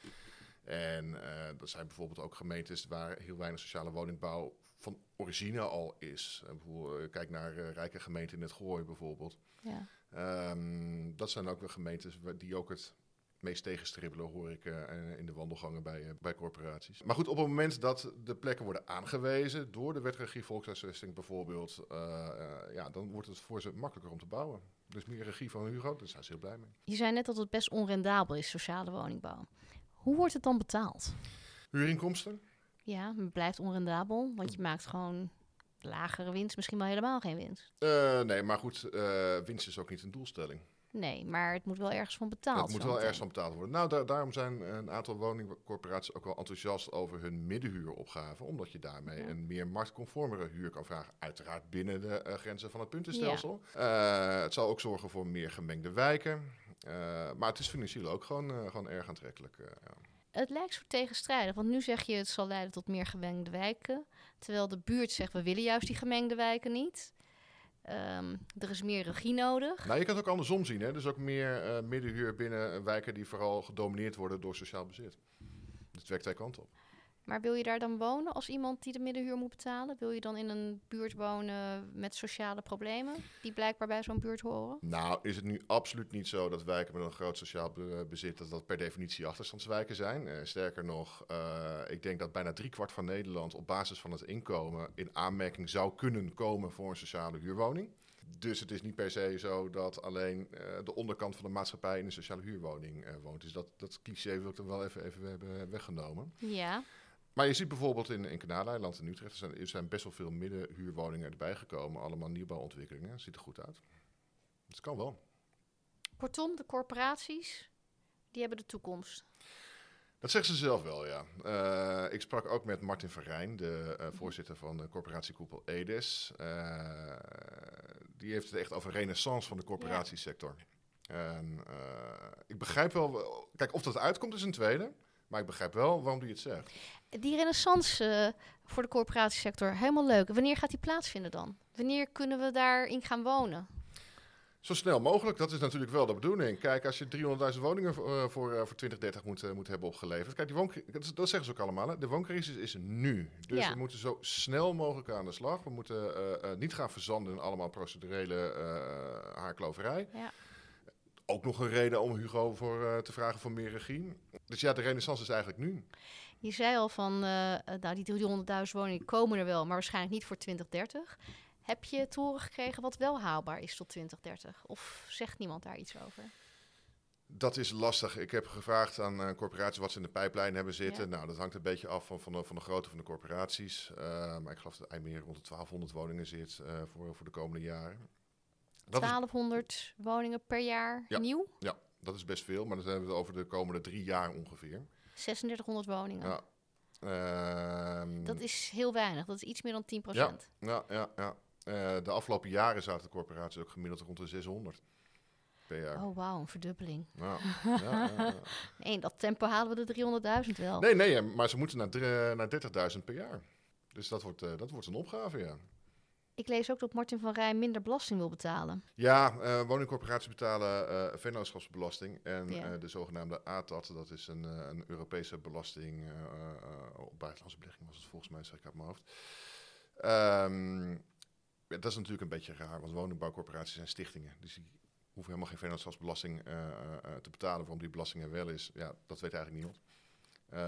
En eh er zijn bijvoorbeeld ook gemeentes waar heel weinig sociale woningbouw van origine al is. Eh, bijvoorbeeld, eh, kijk naar eh, rijke gemeenten in het Gooi bijvoorbeeld. Ja. Ehm, dat zijn ook weer gemeentes die ook het meest tegenstribbelen, hoor ik eh, in de wandelgangen bij, eh, bij corporaties. Maar goed, op het moment dat de plekken worden aangewezen door de wetregie volkshuisvesting bijvoorbeeld, eh, ja, dan wordt het voor ze makkelijker om te bouwen. Dus meer regie van Hugo, daar zijn ze heel blij mee. Je zei net dat het best onrendabel is, sociale woningbouw. Hoe wordt het dan betaald? Huurinkomsten? Ja, het blijft onrendabel, want je maakt gewoon lagere winst, misschien wel helemaal geen winst. Nee, maar goed, winst is ook niet een doelstelling. Nee, maar het moet wel ergens van betaald Dat moet wel ergens van betaald worden. Nou, da- daarom zijn een aantal woningcorporaties ook wel enthousiast over hun middenhuuropgave. Omdat je daarmee Ja. een meer marktconformere huur kan vragen. Uiteraard binnen de eh, grenzen van het puntenstelsel. Eh, het zal ook zorgen voor meer gemengde wijken. Eh, maar het is financieel ook gewoon, gewoon erg aantrekkelijk. ja. Het lijkt zo tegenstrijdig, want nu zeg je het zal leiden tot meer gemengde wijken. Terwijl de buurt zegt we willen juist die gemengde wijken niet. Ehm, er is meer regie nodig. Nou, je kan het ook andersom zien. Hè? Dus ook meer eh, middenhuur binnen wijken die vooral gedomineerd worden door sociaal bezit. Dus het werkt twee kanten op. Maar wil je daar dan wonen als iemand die de middenhuur moet betalen? Wil je dan in een buurt wonen met sociale problemen die blijkbaar bij zo'n buurt horen? Nou, is het nu absoluut niet zo dat wijken met een groot sociaal be- bezit, dat dat per definitie achterstandswijken zijn. Eh, sterker nog, eh, ik denk dat bijna driekwart van Nederland op basis van het inkomen in aanmerking zou kunnen komen voor een sociale huurwoning. Dus het is niet per se zo dat alleen eh, de onderkant van de maatschappij in een sociale huurwoning eh, woont. Dus dat, dat cliché wil ik er wel even, even hebben weggenomen. Ja, Maar je ziet bijvoorbeeld in, in Kanaaleiland en Utrecht, er zijn, er zijn best wel veel middenhuurwoningen erbij gekomen. Allemaal nieuwbouwontwikkelingen. Ziet er goed uit. Het kan wel. kortom, de corporaties, die hebben de toekomst. Dat zeggen ze zelf wel, ja. Eh, ik sprak ook met Martin Verrijn, de eh, voorzitter van de corporatiekoepel EDES. Eh, die heeft het echt over renaissance van de corporatiesector. En ik begrijp wel... Kijk, of dat uitkomt is een tweede. Maar ik begrijp wel waarom hij het zegt. Die renaissance eh, voor de corporatiesector, helemaal leuk. Wanneer gaat die plaatsvinden dan? Wanneer kunnen we daarin gaan wonen? Zo snel mogelijk, dat is natuurlijk wel de bedoeling. Kijk, als je 300.000 woningen voor, voor, voor 2030 moet, moet hebben opgeleverd. Kijk, die dat, zeggen ze ook allemaal. Hè? De wooncrisis is nu. Dus Ja. we moeten zo snel mogelijk aan de slag. We moeten eh, eh, niet gaan verzanden in allemaal procedurele eh haarkloverij. Ja. Ook nog een reden om Hugo voor, eh, te vragen voor meer regie. Dus ja, de renaissance is eigenlijk nu. Je zei al van, eh, eh, nou die 300.000 woningen komen er wel, maar waarschijnlijk niet voor 2030. Heb je te horen gekregen wat wel haalbaar is tot 2030? Of zegt niemand daar iets over? Dat is lastig. Ik heb gevraagd aan eh, corporaties wat ze in de pijplijn hebben zitten. Ja. Nou, dat hangt een beetje af van, van, de, van de grootte van de corporaties. Maar ik geloof dat hij meer rond de 1200 woningen zit voor, voor de komende jaren. Dat is, 1200 woningen per jaar Ja. nieuw? ja, dat is best veel, maar dat hebben we het over de komende drie jaar ongeveer. 3600 woningen. Ja. Ehm, Dat is heel weinig. Dat is iets meer dan 10%. ja, ja, ja. Eh, de afgelopen jaren zaten de corporaties ook gemiddeld rond de 600 per jaar. Oh, wauw, een verdubbeling. Ja, ja. <laughs> Nee, in dat tempo halen we de 300.000 wel. Nee, nee, maar ze moeten naar, dr- naar 30.000 per jaar. Dus dat wordt, eh, dat wordt een opgave, ja. Ik lees ook dat Martin van Rijn minder belasting wil betalen. Ja, eh, woningcorporaties betalen eh vennootschapsbelasting en Ja. eh, de zogenaamde ATAT, dat is een, een Europese belasting op buitenlandse belegging was het volgens mij, zeg ik uit mijn hoofd. Ehm, ja, dat is natuurlijk een beetje raar, want woningbouwcorporaties zijn stichtingen. Dus die hoeven helemaal geen vennootschapsbelasting te betalen. Waarom die belasting er wel is, ja, dat weet eigenlijk niemand. Eh,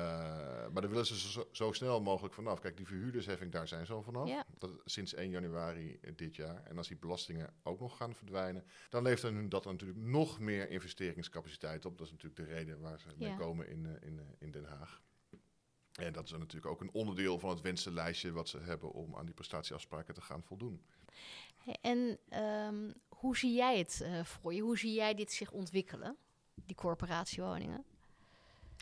maar daar willen ze zo, zo snel mogelijk vanaf. Kijk, die verhuurdersheffing, daar zijn ze al vanaf. Ja. Dat, sinds 1 januari dit jaar. En als die belastingen ook nog gaan verdwijnen, dan levert hun dat natuurlijk nog meer investeringscapaciteit op. Dat is natuurlijk de reden waar ze mee Ja. komen in, eh, in, eh, in Den Haag. En dat is natuurlijk ook een onderdeel van het wensenlijstje wat ze hebben om aan die prestatieafspraken te gaan voldoen. En ehm, hoe zie jij het eh, voor je? Hoe zie jij dit zich ontwikkelen, die corporatiewoningen?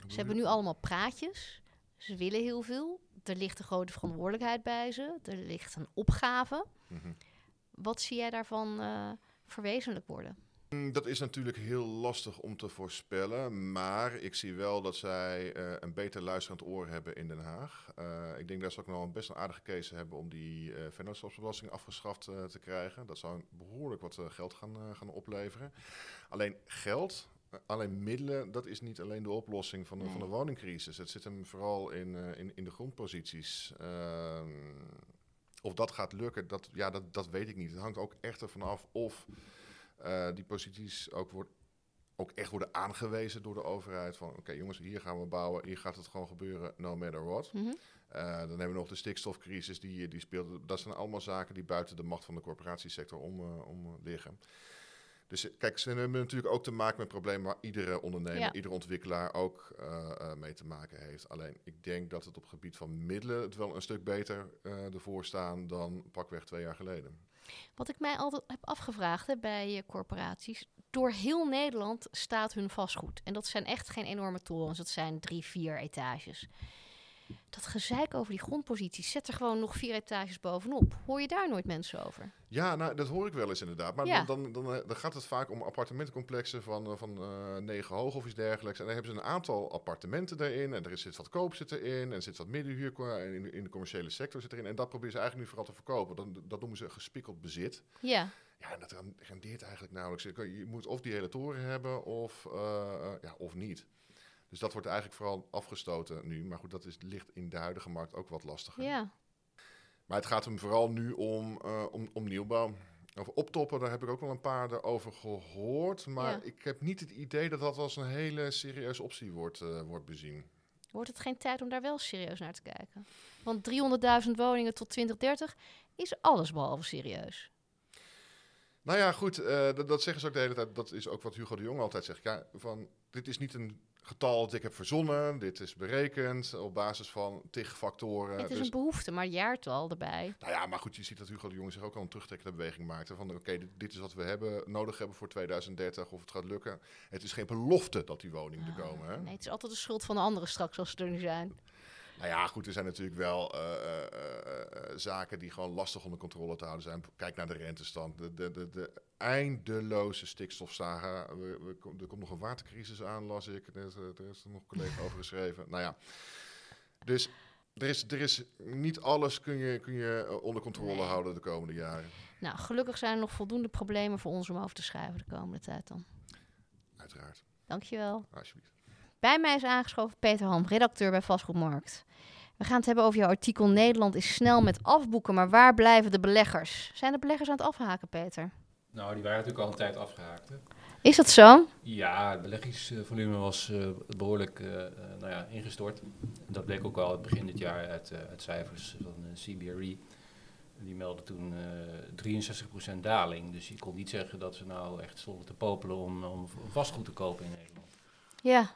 Ze hebben nu allemaal praatjes. Ze willen heel veel. Er ligt een grote verantwoordelijkheid bij ze. Er ligt een opgave. Mhm. Wat zie jij daarvan eh verwezenlijk worden? Mm, Dat is natuurlijk heel lastig om te voorspellen, maar ik zie wel dat zij eh, een beter luisterend oor hebben in Den Haag. Eh, ik denk dat ze ook nog een best een aardige case hebben om die eh vennootschapsbelasting afgeschaft te krijgen. Dat zou behoorlijk wat geld gaan, gaan opleveren. Alleen geld, alleen middelen, dat is niet alleen de oplossing van de, van de woningcrisis. Het zit hem vooral in, eh, in, in de grondposities. Ehm, of dat gaat lukken, dat, ja, dat, dat weet ik niet. Het hangt ook echt ervan af of eh, die posities ook, wordt, ook echt worden aangewezen door de overheid. Van oké jongens, hier gaan we bouwen, hier gaat het gewoon gebeuren, no matter what. Mhm. Eh, dan hebben we nog de stikstofcrisis die, die speelt. Dat zijn allemaal zaken die buiten de macht van de corporatiesector om, om liggen. Dus eh, kijk, ze hebben natuurlijk ook te maken met problemen waar iedere ondernemer, Ja. iedere ontwikkelaar ook eh, eh, mee te maken heeft. Alleen ik denk dat het op gebied van middelen het wel een stuk beter eh ervoor staan dan pakweg twee jaar geleden. Wat ik mij altijd heb afgevraagd hè, bij corporaties. Door heel Nederland staat hun vastgoed. En dat zijn echt geen enorme torens. Dat zijn drie, vier etages. Dat gezeik over die grondposities. Zet er gewoon nog vier etages bovenop. Hoor je daar nooit mensen over? Ja, nou, dat hoor ik wel eens inderdaad. Maar Ja. dan, dan, dan, dan gaat het vaak om appartementencomplexen van, eh, van eh, negen hoog of iets dergelijks. En dan hebben ze een aantal appartementen erin. En er zit wat koop zit erin. En er zit wat middenhuur in, de- in de commerciële sector zit erin. En dat proberen ze eigenlijk nu vooral te verkopen. Dan, dat noemen ze gespikkeld bezit. Ja, Ja, en dat ren- rendeert eigenlijk nauwelijks. Je moet of die hele toren hebben of, eh, ja, of niet. Dus dat wordt eigenlijk vooral afgestoten nu. Maar goed, dat is, ligt in de huidige markt ook wat lastiger. ja. Maar het gaat hem vooral nu om, eh, om, om nieuwbouw. Over optoppen, daar heb ik ook wel een paar erover gehoord. Maar Ja. ik heb niet het idee dat dat als een hele serieuze optie wordt, eh, wordt bezien. Wordt het geen tijd om daar wel serieus naar te kijken? Want 300.000 woningen tot 2030 is allesbehalve serieus. Nou ja, goed, eh, dat, dat zeggen ze ook de hele tijd. Dat is ook wat Hugo de Jong altijd zegt. Ja, van, dit is niet een getal dat ik heb verzonnen. Dit is berekend op basis van tig factoren. het is Dus- een behoefte, maar jaartal erbij. Nou ja, maar goed, je ziet dat Hugo de Jong zich ook al een terugtrekkende beweging maakte. Van oké, dit, dit is wat we hebben, nodig hebben voor 2030, of het gaat lukken. Het is geen belofte dat die woningen er komen. Hè? Nee, het is altijd de schuld van de anderen straks als ze er nu zijn. Nou ja, goed, er zijn natuurlijk wel eh, eh, eh, zaken die gewoon lastig onder controle te houden zijn. Kijk naar de rentestand, de, de, de, de eindeloze stikstofsaga. We, we, er komt nog een watercrisis aan, las ik. Er is, er is er nog een collega over geschreven. Nou ja, dus er is, er is niet alles kun je, kun je onder controle Nee. houden de komende jaren. Nou, gelukkig zijn er nog voldoende problemen voor ons om over te schrijven de komende tijd dan. Uiteraard. Dankjewel. Alsjeblieft. Bij mij is aangeschoven Peter Ham, redacteur bij Vastgoedmarkt. We gaan het hebben over jouw artikel Nederland is snel met afboeken, maar waar blijven de beleggers? Zijn de beleggers aan het afhaken, Peter? Nou, die waren natuurlijk al een tijd afgehaakt. Hè? Is dat zo? Ja, het beleggingsvolume was eh, behoorlijk eh, eh, nou ja, ingestort. Dat bleek ook al het begin dit jaar uit, uit cijfers van CBRE. Die meldden toen eh 63% daling. Dus je kon niet zeggen dat ze nou echt stonden te popelen om, om vastgoed te kopen in Nederland. Ja.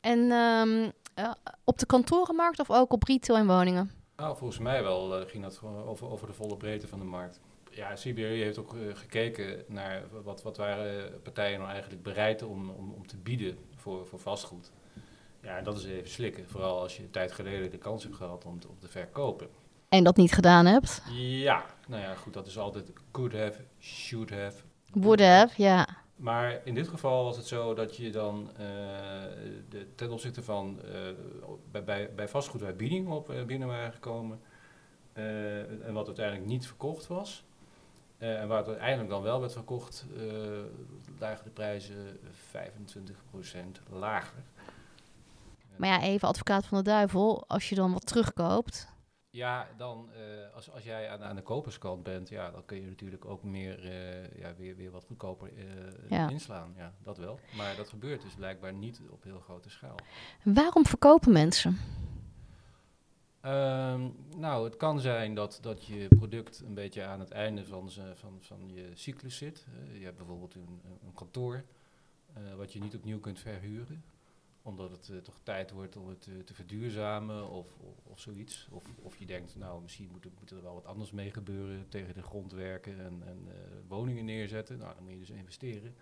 En ehm, eh, op de kantorenmarkt of ook op retail en woningen? Nou, volgens mij wel eh, ging dat over, over de volle breedte van de markt. Ja, CBRE heeft ook eh, gekeken naar wat, wat waren partijen nou eigenlijk bereid om, om, om te bieden voor, voor vastgoed. Ja, en dat is even slikken. Vooral als je een tijd geleden de kans hebt gehad om, te- om te verkopen. En dat niet gedaan hebt? Ja, nou ja, goed, dat is altijd could have, should have. Would have, ja. Maar in dit geval was het zo dat je dan eh, de, ten opzichte van eh, bij, bij, bij vastgoed op eh, binnen waren gekomen en wat uiteindelijk niet verkocht was. en waar het uiteindelijk dan wel werd verkocht, lagen de prijzen 25% lager. Maar ja, even advocaat van de duivel. Als je dan wat terugkoopt. Ja, dan eh, als, als jij aan, aan de koperskant bent, ja, dan kun je natuurlijk ook meer, eh, ja, weer, weer wat goedkoper eh, Ja. inslaan. Ja, dat wel. Maar dat gebeurt dus blijkbaar niet op heel grote schaal. Waarom verkopen mensen? Ehm, nou, het kan zijn dat, dat je product een beetje aan het einde van, van, van je cyclus zit. Je hebt bijvoorbeeld een, een kantoor wat je niet opnieuw kunt verhuren omdat het eh, toch tijd wordt om het eh, te verduurzamen of, of, of zoiets. Of, of je denkt, nou, misschien moet er, moet er wel wat anders mee gebeuren. Tegen de grond werken en, en eh, woningen neerzetten. Nou, dan moet je dus investeren.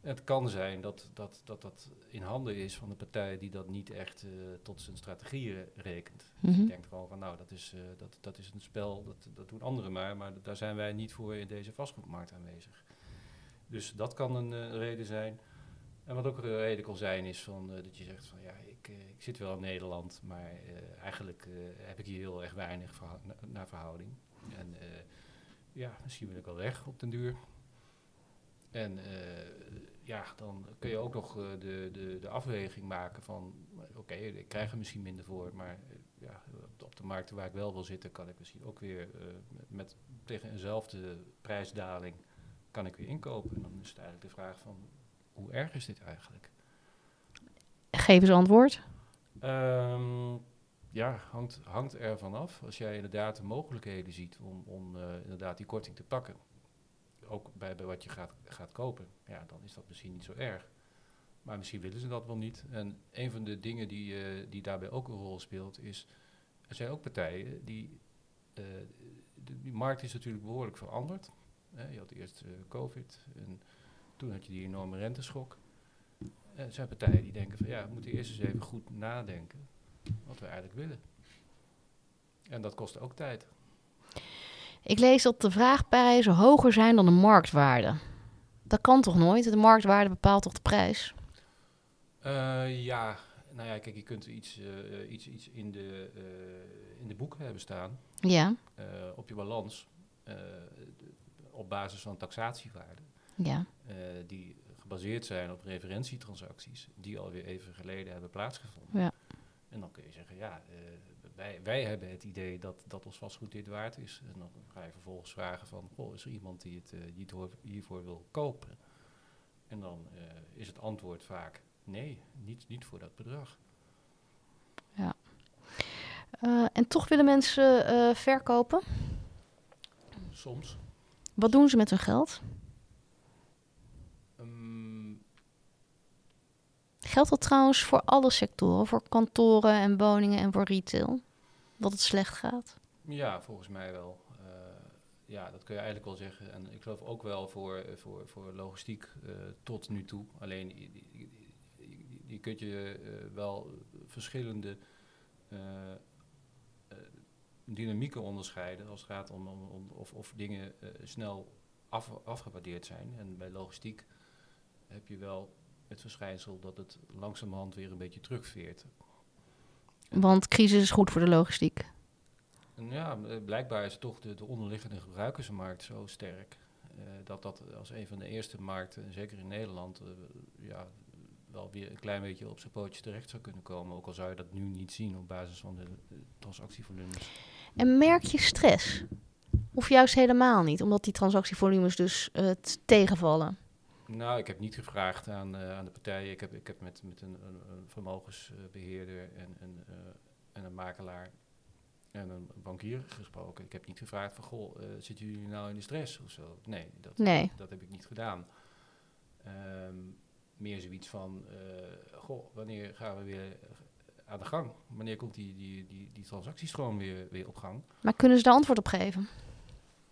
Het kan zijn dat dat, dat dat in handen is van de partij die dat niet echt tot zijn strategieën rekent. Dus die denkt gewoon van, nou, dat is, dat, dat is een spel, dat, dat doen anderen maar. Maar daar zijn wij niet voor in deze vastgoedmarkt aanwezig. Dus dat kan een reden zijn. En wat ook een reden kan zijn is van, eh, dat je zegt van ja, ik, eh, ik zit wel in Nederland, maar eh, eigenlijk heb ik hier heel erg weinig naar verhouding. En ja, misschien wil ik wel weg op den duur. En ja, dan kun je ook nog de, de, de afweging maken van, oké, ik krijg er misschien minder voor, maar ja, op de, op de markten waar ik wel wil zitten, kan ik misschien ook weer met tegen eenzelfde prijsdaling kan ik weer inkopen. En dan is het eigenlijk de vraag van, hoe erg is dit eigenlijk? Geef eens antwoord. Ehm, ja, hangt, hangt er van af. Als jij inderdaad de mogelijkheden ziet om, om eh, inderdaad die korting te pakken, ook bij, bij wat je gaat, gaat kopen, ja, dan is dat misschien niet zo erg. Maar misschien willen ze dat wel niet. En een van de dingen die, eh, die daarbij ook een rol speelt, is er zijn ook partijen die. eh, de, die markt is natuurlijk behoorlijk veranderd. Hè, je had eerst COVID en toen had je die enorme renteschok. En er zijn partijen die denken van ja, we moeten eerst eens even goed nadenken wat we eigenlijk willen. En dat kost ook tijd. Ik lees dat de vraagprijzen hoger zijn dan de marktwaarde. Dat kan toch nooit? De marktwaarde bepaalt toch de prijs? Eh, ja, nou ja, kijk, je kunt iets, eh, eh, iets, iets in, de, eh, in de boeken hebben staan, Ja, eh, op je balans, eh, op basis van taxatiewaarden, ja. eh, die gebaseerd zijn op referentietransacties, die alweer even geleden hebben plaatsgevonden. Ja. En dan kun je zeggen, ja, eh, wij, wij hebben het idee dat, dat ons vastgoed dit waard is. En dan ga je vervolgens vragen van, goh, is er iemand die het, eh, die het hiervoor wil kopen? En dan is het antwoord vaak nee, niet, niet voor dat bedrag. Eh, en toch willen mensen verkopen. Soms. Wat doen ze met hun geld? Geldt dat trouwens voor alle sectoren? Voor kantoren en woningen en voor retail? Dat het slecht gaat? Ja, volgens mij wel. Eh, ja, dat kun je eigenlijk wel zeggen. En ik geloof ook wel voor, eh, voor, voor logistiek eh, tot nu toe. Alleen die kunt je wel verschillende dynamieken onderscheiden als het gaat om, om, of, of dingen snel af, afgewaardeerd zijn. En bij logistiek heb je wel het verschijnsel dat het langzamerhand weer een beetje terugveert. Want crisis is goed voor de logistiek. Ja, eh, blijkbaar is toch de, de onderliggende gebruikersmarkt zo sterk. eh, dat dat als een van de eerste markten, zeker in Nederland, eh, ja, wel weer een klein beetje op zijn pootje terecht zou kunnen komen. Ook al zou je dat nu niet zien op basis van de transactievolumes. En merk je stress? Of juist helemaal niet, omdat die transactievolumes dus t- tegenvallen? Nou, ik heb niet gevraagd aan, eh, aan de partijen. Ik heb, ik heb met, met een, een, een vermogensbeheerder en, een eh, en een makelaar en een bankier gesproken. Ik heb niet gevraagd van, goh, eh, zitten jullie nou in de stress of zo? Nee, dat, Nee. dat heb ik niet gedaan. Ehm, meer zoiets van, goh, wanneer gaan we weer aan de gang? Wanneer komt die, die, die, die transactiestroom weer, weer op gang? Maar kunnen ze daar antwoord op geven?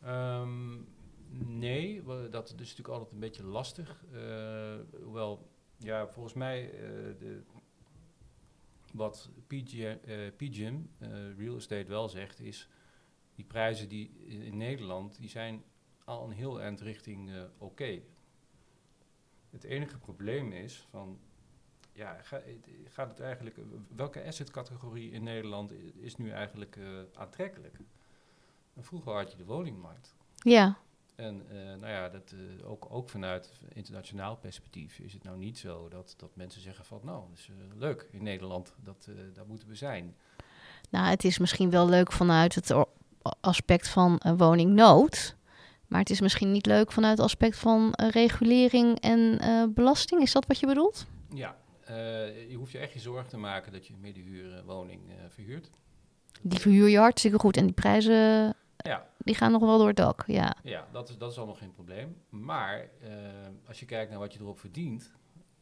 Ehm, nee, dat is natuurlijk altijd een beetje lastig. Eh, hoewel, ja, volgens mij, eh, de, wat PG, eh, Real Estate, wel zegt, is die prijzen die in Nederland, die zijn al een heel eind richting oké. Het enige probleem is van, ja, gaat het eigenlijk, welke assetcategorie in Nederland is nu eigenlijk aantrekkelijk? Vroeger had je de woningmarkt. Ja, En eh, nou ja, dat, eh, ook, ook vanuit internationaal perspectief is het nou niet zo dat, dat mensen zeggen van nou, dat is eh, leuk in Nederland, dat, daar moeten we zijn. nou, het is misschien wel leuk vanuit het aspect van woningnood. Maar het is misschien niet leuk vanuit het aspect van regulering en belasting. Is dat wat je bedoelt? Ja, je hoeft je echt geen zorgen te maken dat je een middenhuurwoning eh verhuurt. Die verhuur je hartstikke goed. En die prijzen, Ja. die gaan nog wel door het dak. Ja, Ja, dat is, dat is allemaal geen probleem. Maar eh, als je kijkt naar wat je erop verdient,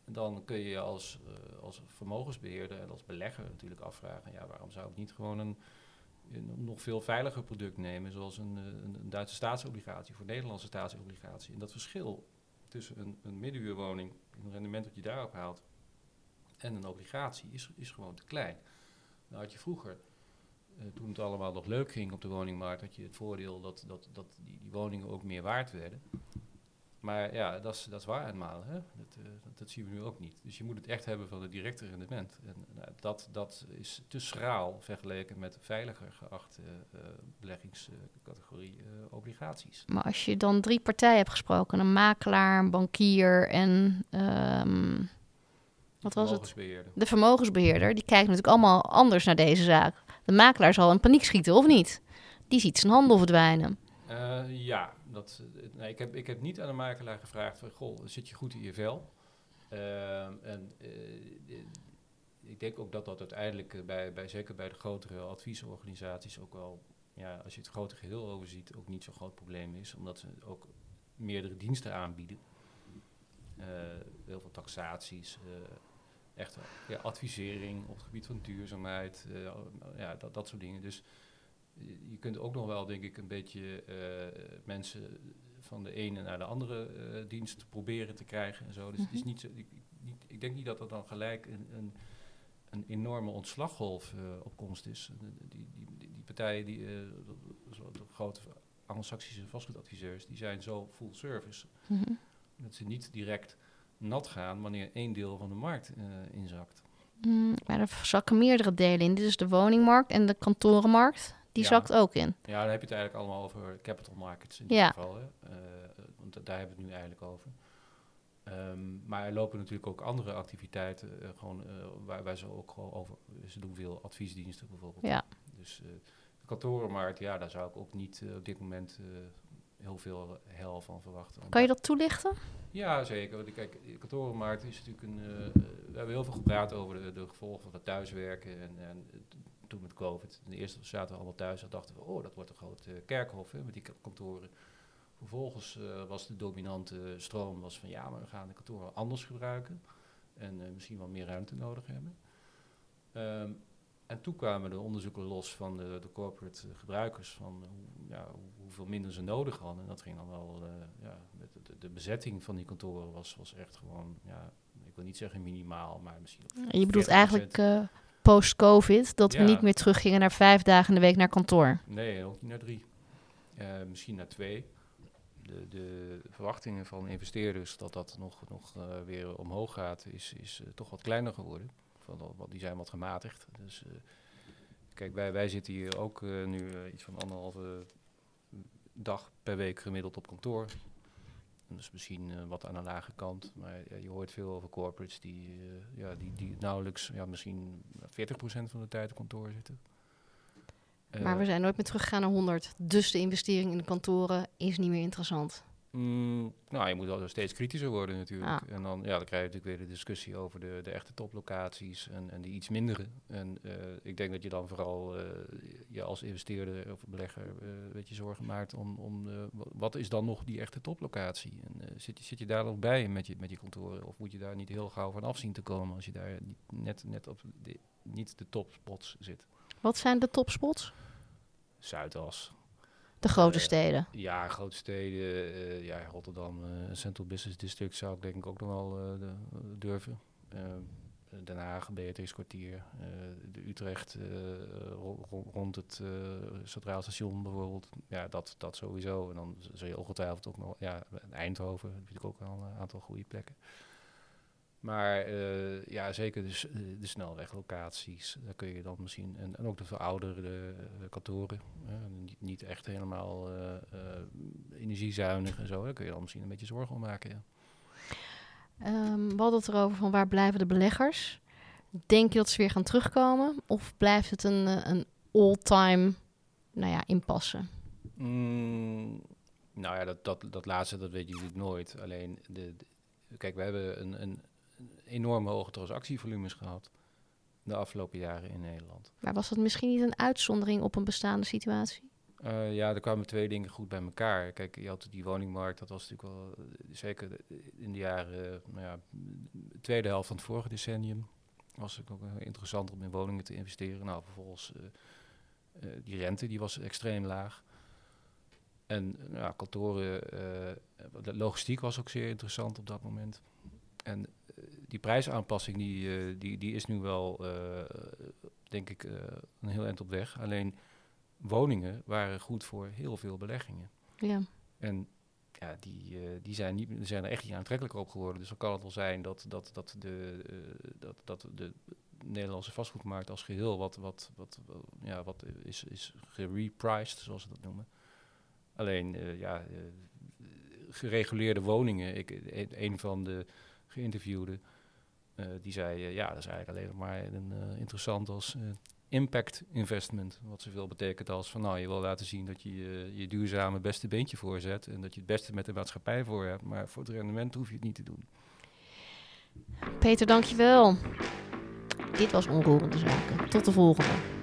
dan kun je je als, eh, als vermogensbeheerder en als belegger natuurlijk afvragen, ja, waarom zou ik niet gewoon een, een nog veel veiliger product nemen, zoals een, eh, een, een Duitse staatsobligatie voor Nederlandse staatsobligatie. En dat verschil tussen een, een middenhuurwoning, een rendement dat je daarop haalt, en een obligatie is, is gewoon te klein. Nou had je vroeger toen het allemaal nog leuk ging op de woningmarkt, had je het voordeel dat, dat, dat die, die woningen ook meer waard werden. Maar ja, dat is, dat is waar eenmaal. Hè? Dat, eh, dat, dat zien we nu ook niet. Dus je moet het echt hebben van het directe rendement. En nou, dat, dat is te schraal vergeleken met veiliger geachte eh, beleggingscategorie eh, obligaties. maar als je dan drie partijen hebt gesproken, een makelaar, een bankier en ehm, wat was het? De vermogensbeheerder, die kijkt natuurlijk allemaal anders naar deze zaak. De makelaar zal in paniek schieten, of niet? Die ziet zijn handel verdwijnen. Eh, ja, dat, eh, nee, ik, heb, ik heb niet aan de makelaar gevraagd van, goh, zit je goed in je vel? Ehm, en eh, eh, ik denk ook dat dat uiteindelijk eh, bij, bij, zeker bij de grotere adviesorganisaties ook wel, ja, als je het grote geheel overziet, ook niet zo'n groot probleem is, omdat ze ook meerdere diensten aanbieden. Eh, heel veel taxaties, eh, echt ja, advisering op het gebied van duurzaamheid, eh, ja, dat, dat soort dingen. Dus je kunt ook nog wel, denk ik, een beetje eh, mensen van de ene naar de andere eh, dienst proberen te krijgen en zo. Dus het is Mhm. niet zo, ik, niet, ik denk niet dat er dan gelijk een, een, een enorme ontslaggolf op komst is. Die, die, die, die partijen, die, zo de grote Anglo-Saxische vastgoedadviseurs, die zijn zo full service Mhm. dat ze niet direct nat gaan wanneer één deel van de markt eh, inzakt. Mm, maar er zakken meerdere delen in. Dit is de woningmarkt en de kantorenmarkt. Die Ja. zakt ook in. Ja, dan heb je het eigenlijk allemaal over capital markets in dit Ja. geval. Hè? Eh, want da- daar hebben we het nu eigenlijk over. Ehm, maar er lopen natuurlijk ook andere activiteiten, eh, gewoon, waar, waar ze ook gewoon over... Ze doen veel adviesdiensten bijvoorbeeld. Ja. Dus de kantorenmarkt, ja, daar zou ik ook niet op dit moment heel veel hel van verwachten. Kan je dat toelichten? Ja, zeker. Want kijk, de kantorenmarkt is natuurlijk een. eh, eh, we hebben heel veel gepraat over de, de gevolgen van het thuiswerken. En, en toen met COVID. In de eerste zaten we allemaal thuis en dachten we, oh, dat wordt een groot eh, kerkhof hè, met die ka- kantoren. Vervolgens was de dominante stroom was van ja, maar we gaan de kantoren anders gebruiken. En misschien wel meer ruimte nodig hebben. Ehm, en toen kwamen de onderzoeken los van de, de corporate gebruikers van hoe, ja, hoe- hoeveel minder ze nodig hadden. En dat ging dan wel, eh, ja, de, de bezetting van die kantoren was, was echt gewoon, ja, ik wil niet zeggen minimaal, maar misschien Je bedoelt 40%. eigenlijk eh, post-COVID dat we niet meer teruggingen naar vijf dagen in de week naar kantoor. Nee, ook niet naar drie. Eh, misschien naar twee. De, de verwachtingen van investeerders dat dat nog, nog weer omhoog gaat, is, is toch wat kleiner geworden. Van, wat- die zijn wat gematigd. Dus kijk, wij, wij zitten hier ook nu iets van anderhalve dag per week gemiddeld op kantoor. Is misschien eh, wat aan de lage kant, maar ja, je hoort veel over corporates die, eh, ja, die, die nauwelijks, ja, misschien 40% van de tijd op kantoor zitten. maar Eh, we zijn nooit meer teruggegaan naar 100. Dus de investering in de kantoren is niet meer interessant. Mm, nou, je moet wel steeds kritischer worden natuurlijk. Ah. En dan, ja, dan krijg je natuurlijk weer de discussie over de, de echte toplocaties en, en die iets mindere. En eh, ik denk dat je dan vooral eh, je als investeerder of belegger eh, een beetje zorgen maakt om, om wa- wat is dan nog die echte toplocatie? En zit, je- zit je daar nog bij met je, met je kantoren? Of moet je daar niet heel gauw van afzien te komen als je daar niet, net, net op de, niet de topspots zit? Wat zijn de topspots? Zuidas, De grote Eh, steden. Ja, grote steden, eh, ja, Rotterdam, eh, Central Business District zou ik denk ik ook nog wel de- durven. Den Haag, Beatrix kwartier, de Utrecht ro- ro- rond het Centraal Station bijvoorbeeld. Ja, dat, dat sowieso. En dan zul je ongetwijfeld ook nog, ja, Eindhoven heb je ook al een aantal goede plekken. Maar eh, ja, zeker de, s- de snelweglocaties, daar kun je dan misschien, en, en ook de verouderde eh, kantoren, niet, echt helemaal eh, energiezuinig en zo, daar kun je dan misschien een beetje zorgen om maken. Ja. Ehm, we hadden het erover van waar blijven de beleggers? Denk je dat ze weer gaan terugkomen? Of blijft het een, een all-time nou ja, impasse? Mm, nou ja, dat, dat, dat laatste, dat weet je natuurlijk nooit. Alleen, de, de- kijk, we hebben een, een enorm hoge transactievolumes gehad de afgelopen jaren in Nederland. Maar was dat misschien niet een uitzondering op een bestaande situatie? Eh, ja, er kwamen twee dingen goed bij elkaar. Kijk, je had die woningmarkt, dat was natuurlijk wel, eh, zeker in de jaren, eh, nou ja, de tweede helft van het vorige decennium, was het ook interessant om in woningen te investeren. Nou, vervolgens, die rente, die was extreem laag. En nou, kantoren, de logistiek was ook zeer interessant op dat moment. En eh, die prijsaanpassing, die, eh, die, die is nu wel, eh, denk ik, een heel eind op weg. Alleen woningen waren goed voor heel veel beleggingen. Ja. En ja, die, die, zijn niet, zijn er echt niet aantrekkelijker op geworden. Dus dan kan het wel zijn dat, dat, dat, de, dat, dat de Nederlandse vastgoedmarkt als geheel wat, wat, wat, wat, ja, wat is, is gerepriced, zoals ze dat noemen. Alleen, ja, gereguleerde woningen. Ik, een van de geïnterviewden, eh, die zei, eh, ja, dat is eigenlijk alleen maar een, eh, interessant als impact investment. Wat zoveel betekent als van, nou, je wil laten zien dat je je, je duurzame beste beentje voorzet en dat je het beste met de maatschappij voor hebt, maar voor het rendement hoef je het niet te doen. Peter, dankjewel. Dit was Onroerende Zaken. Tot de volgende.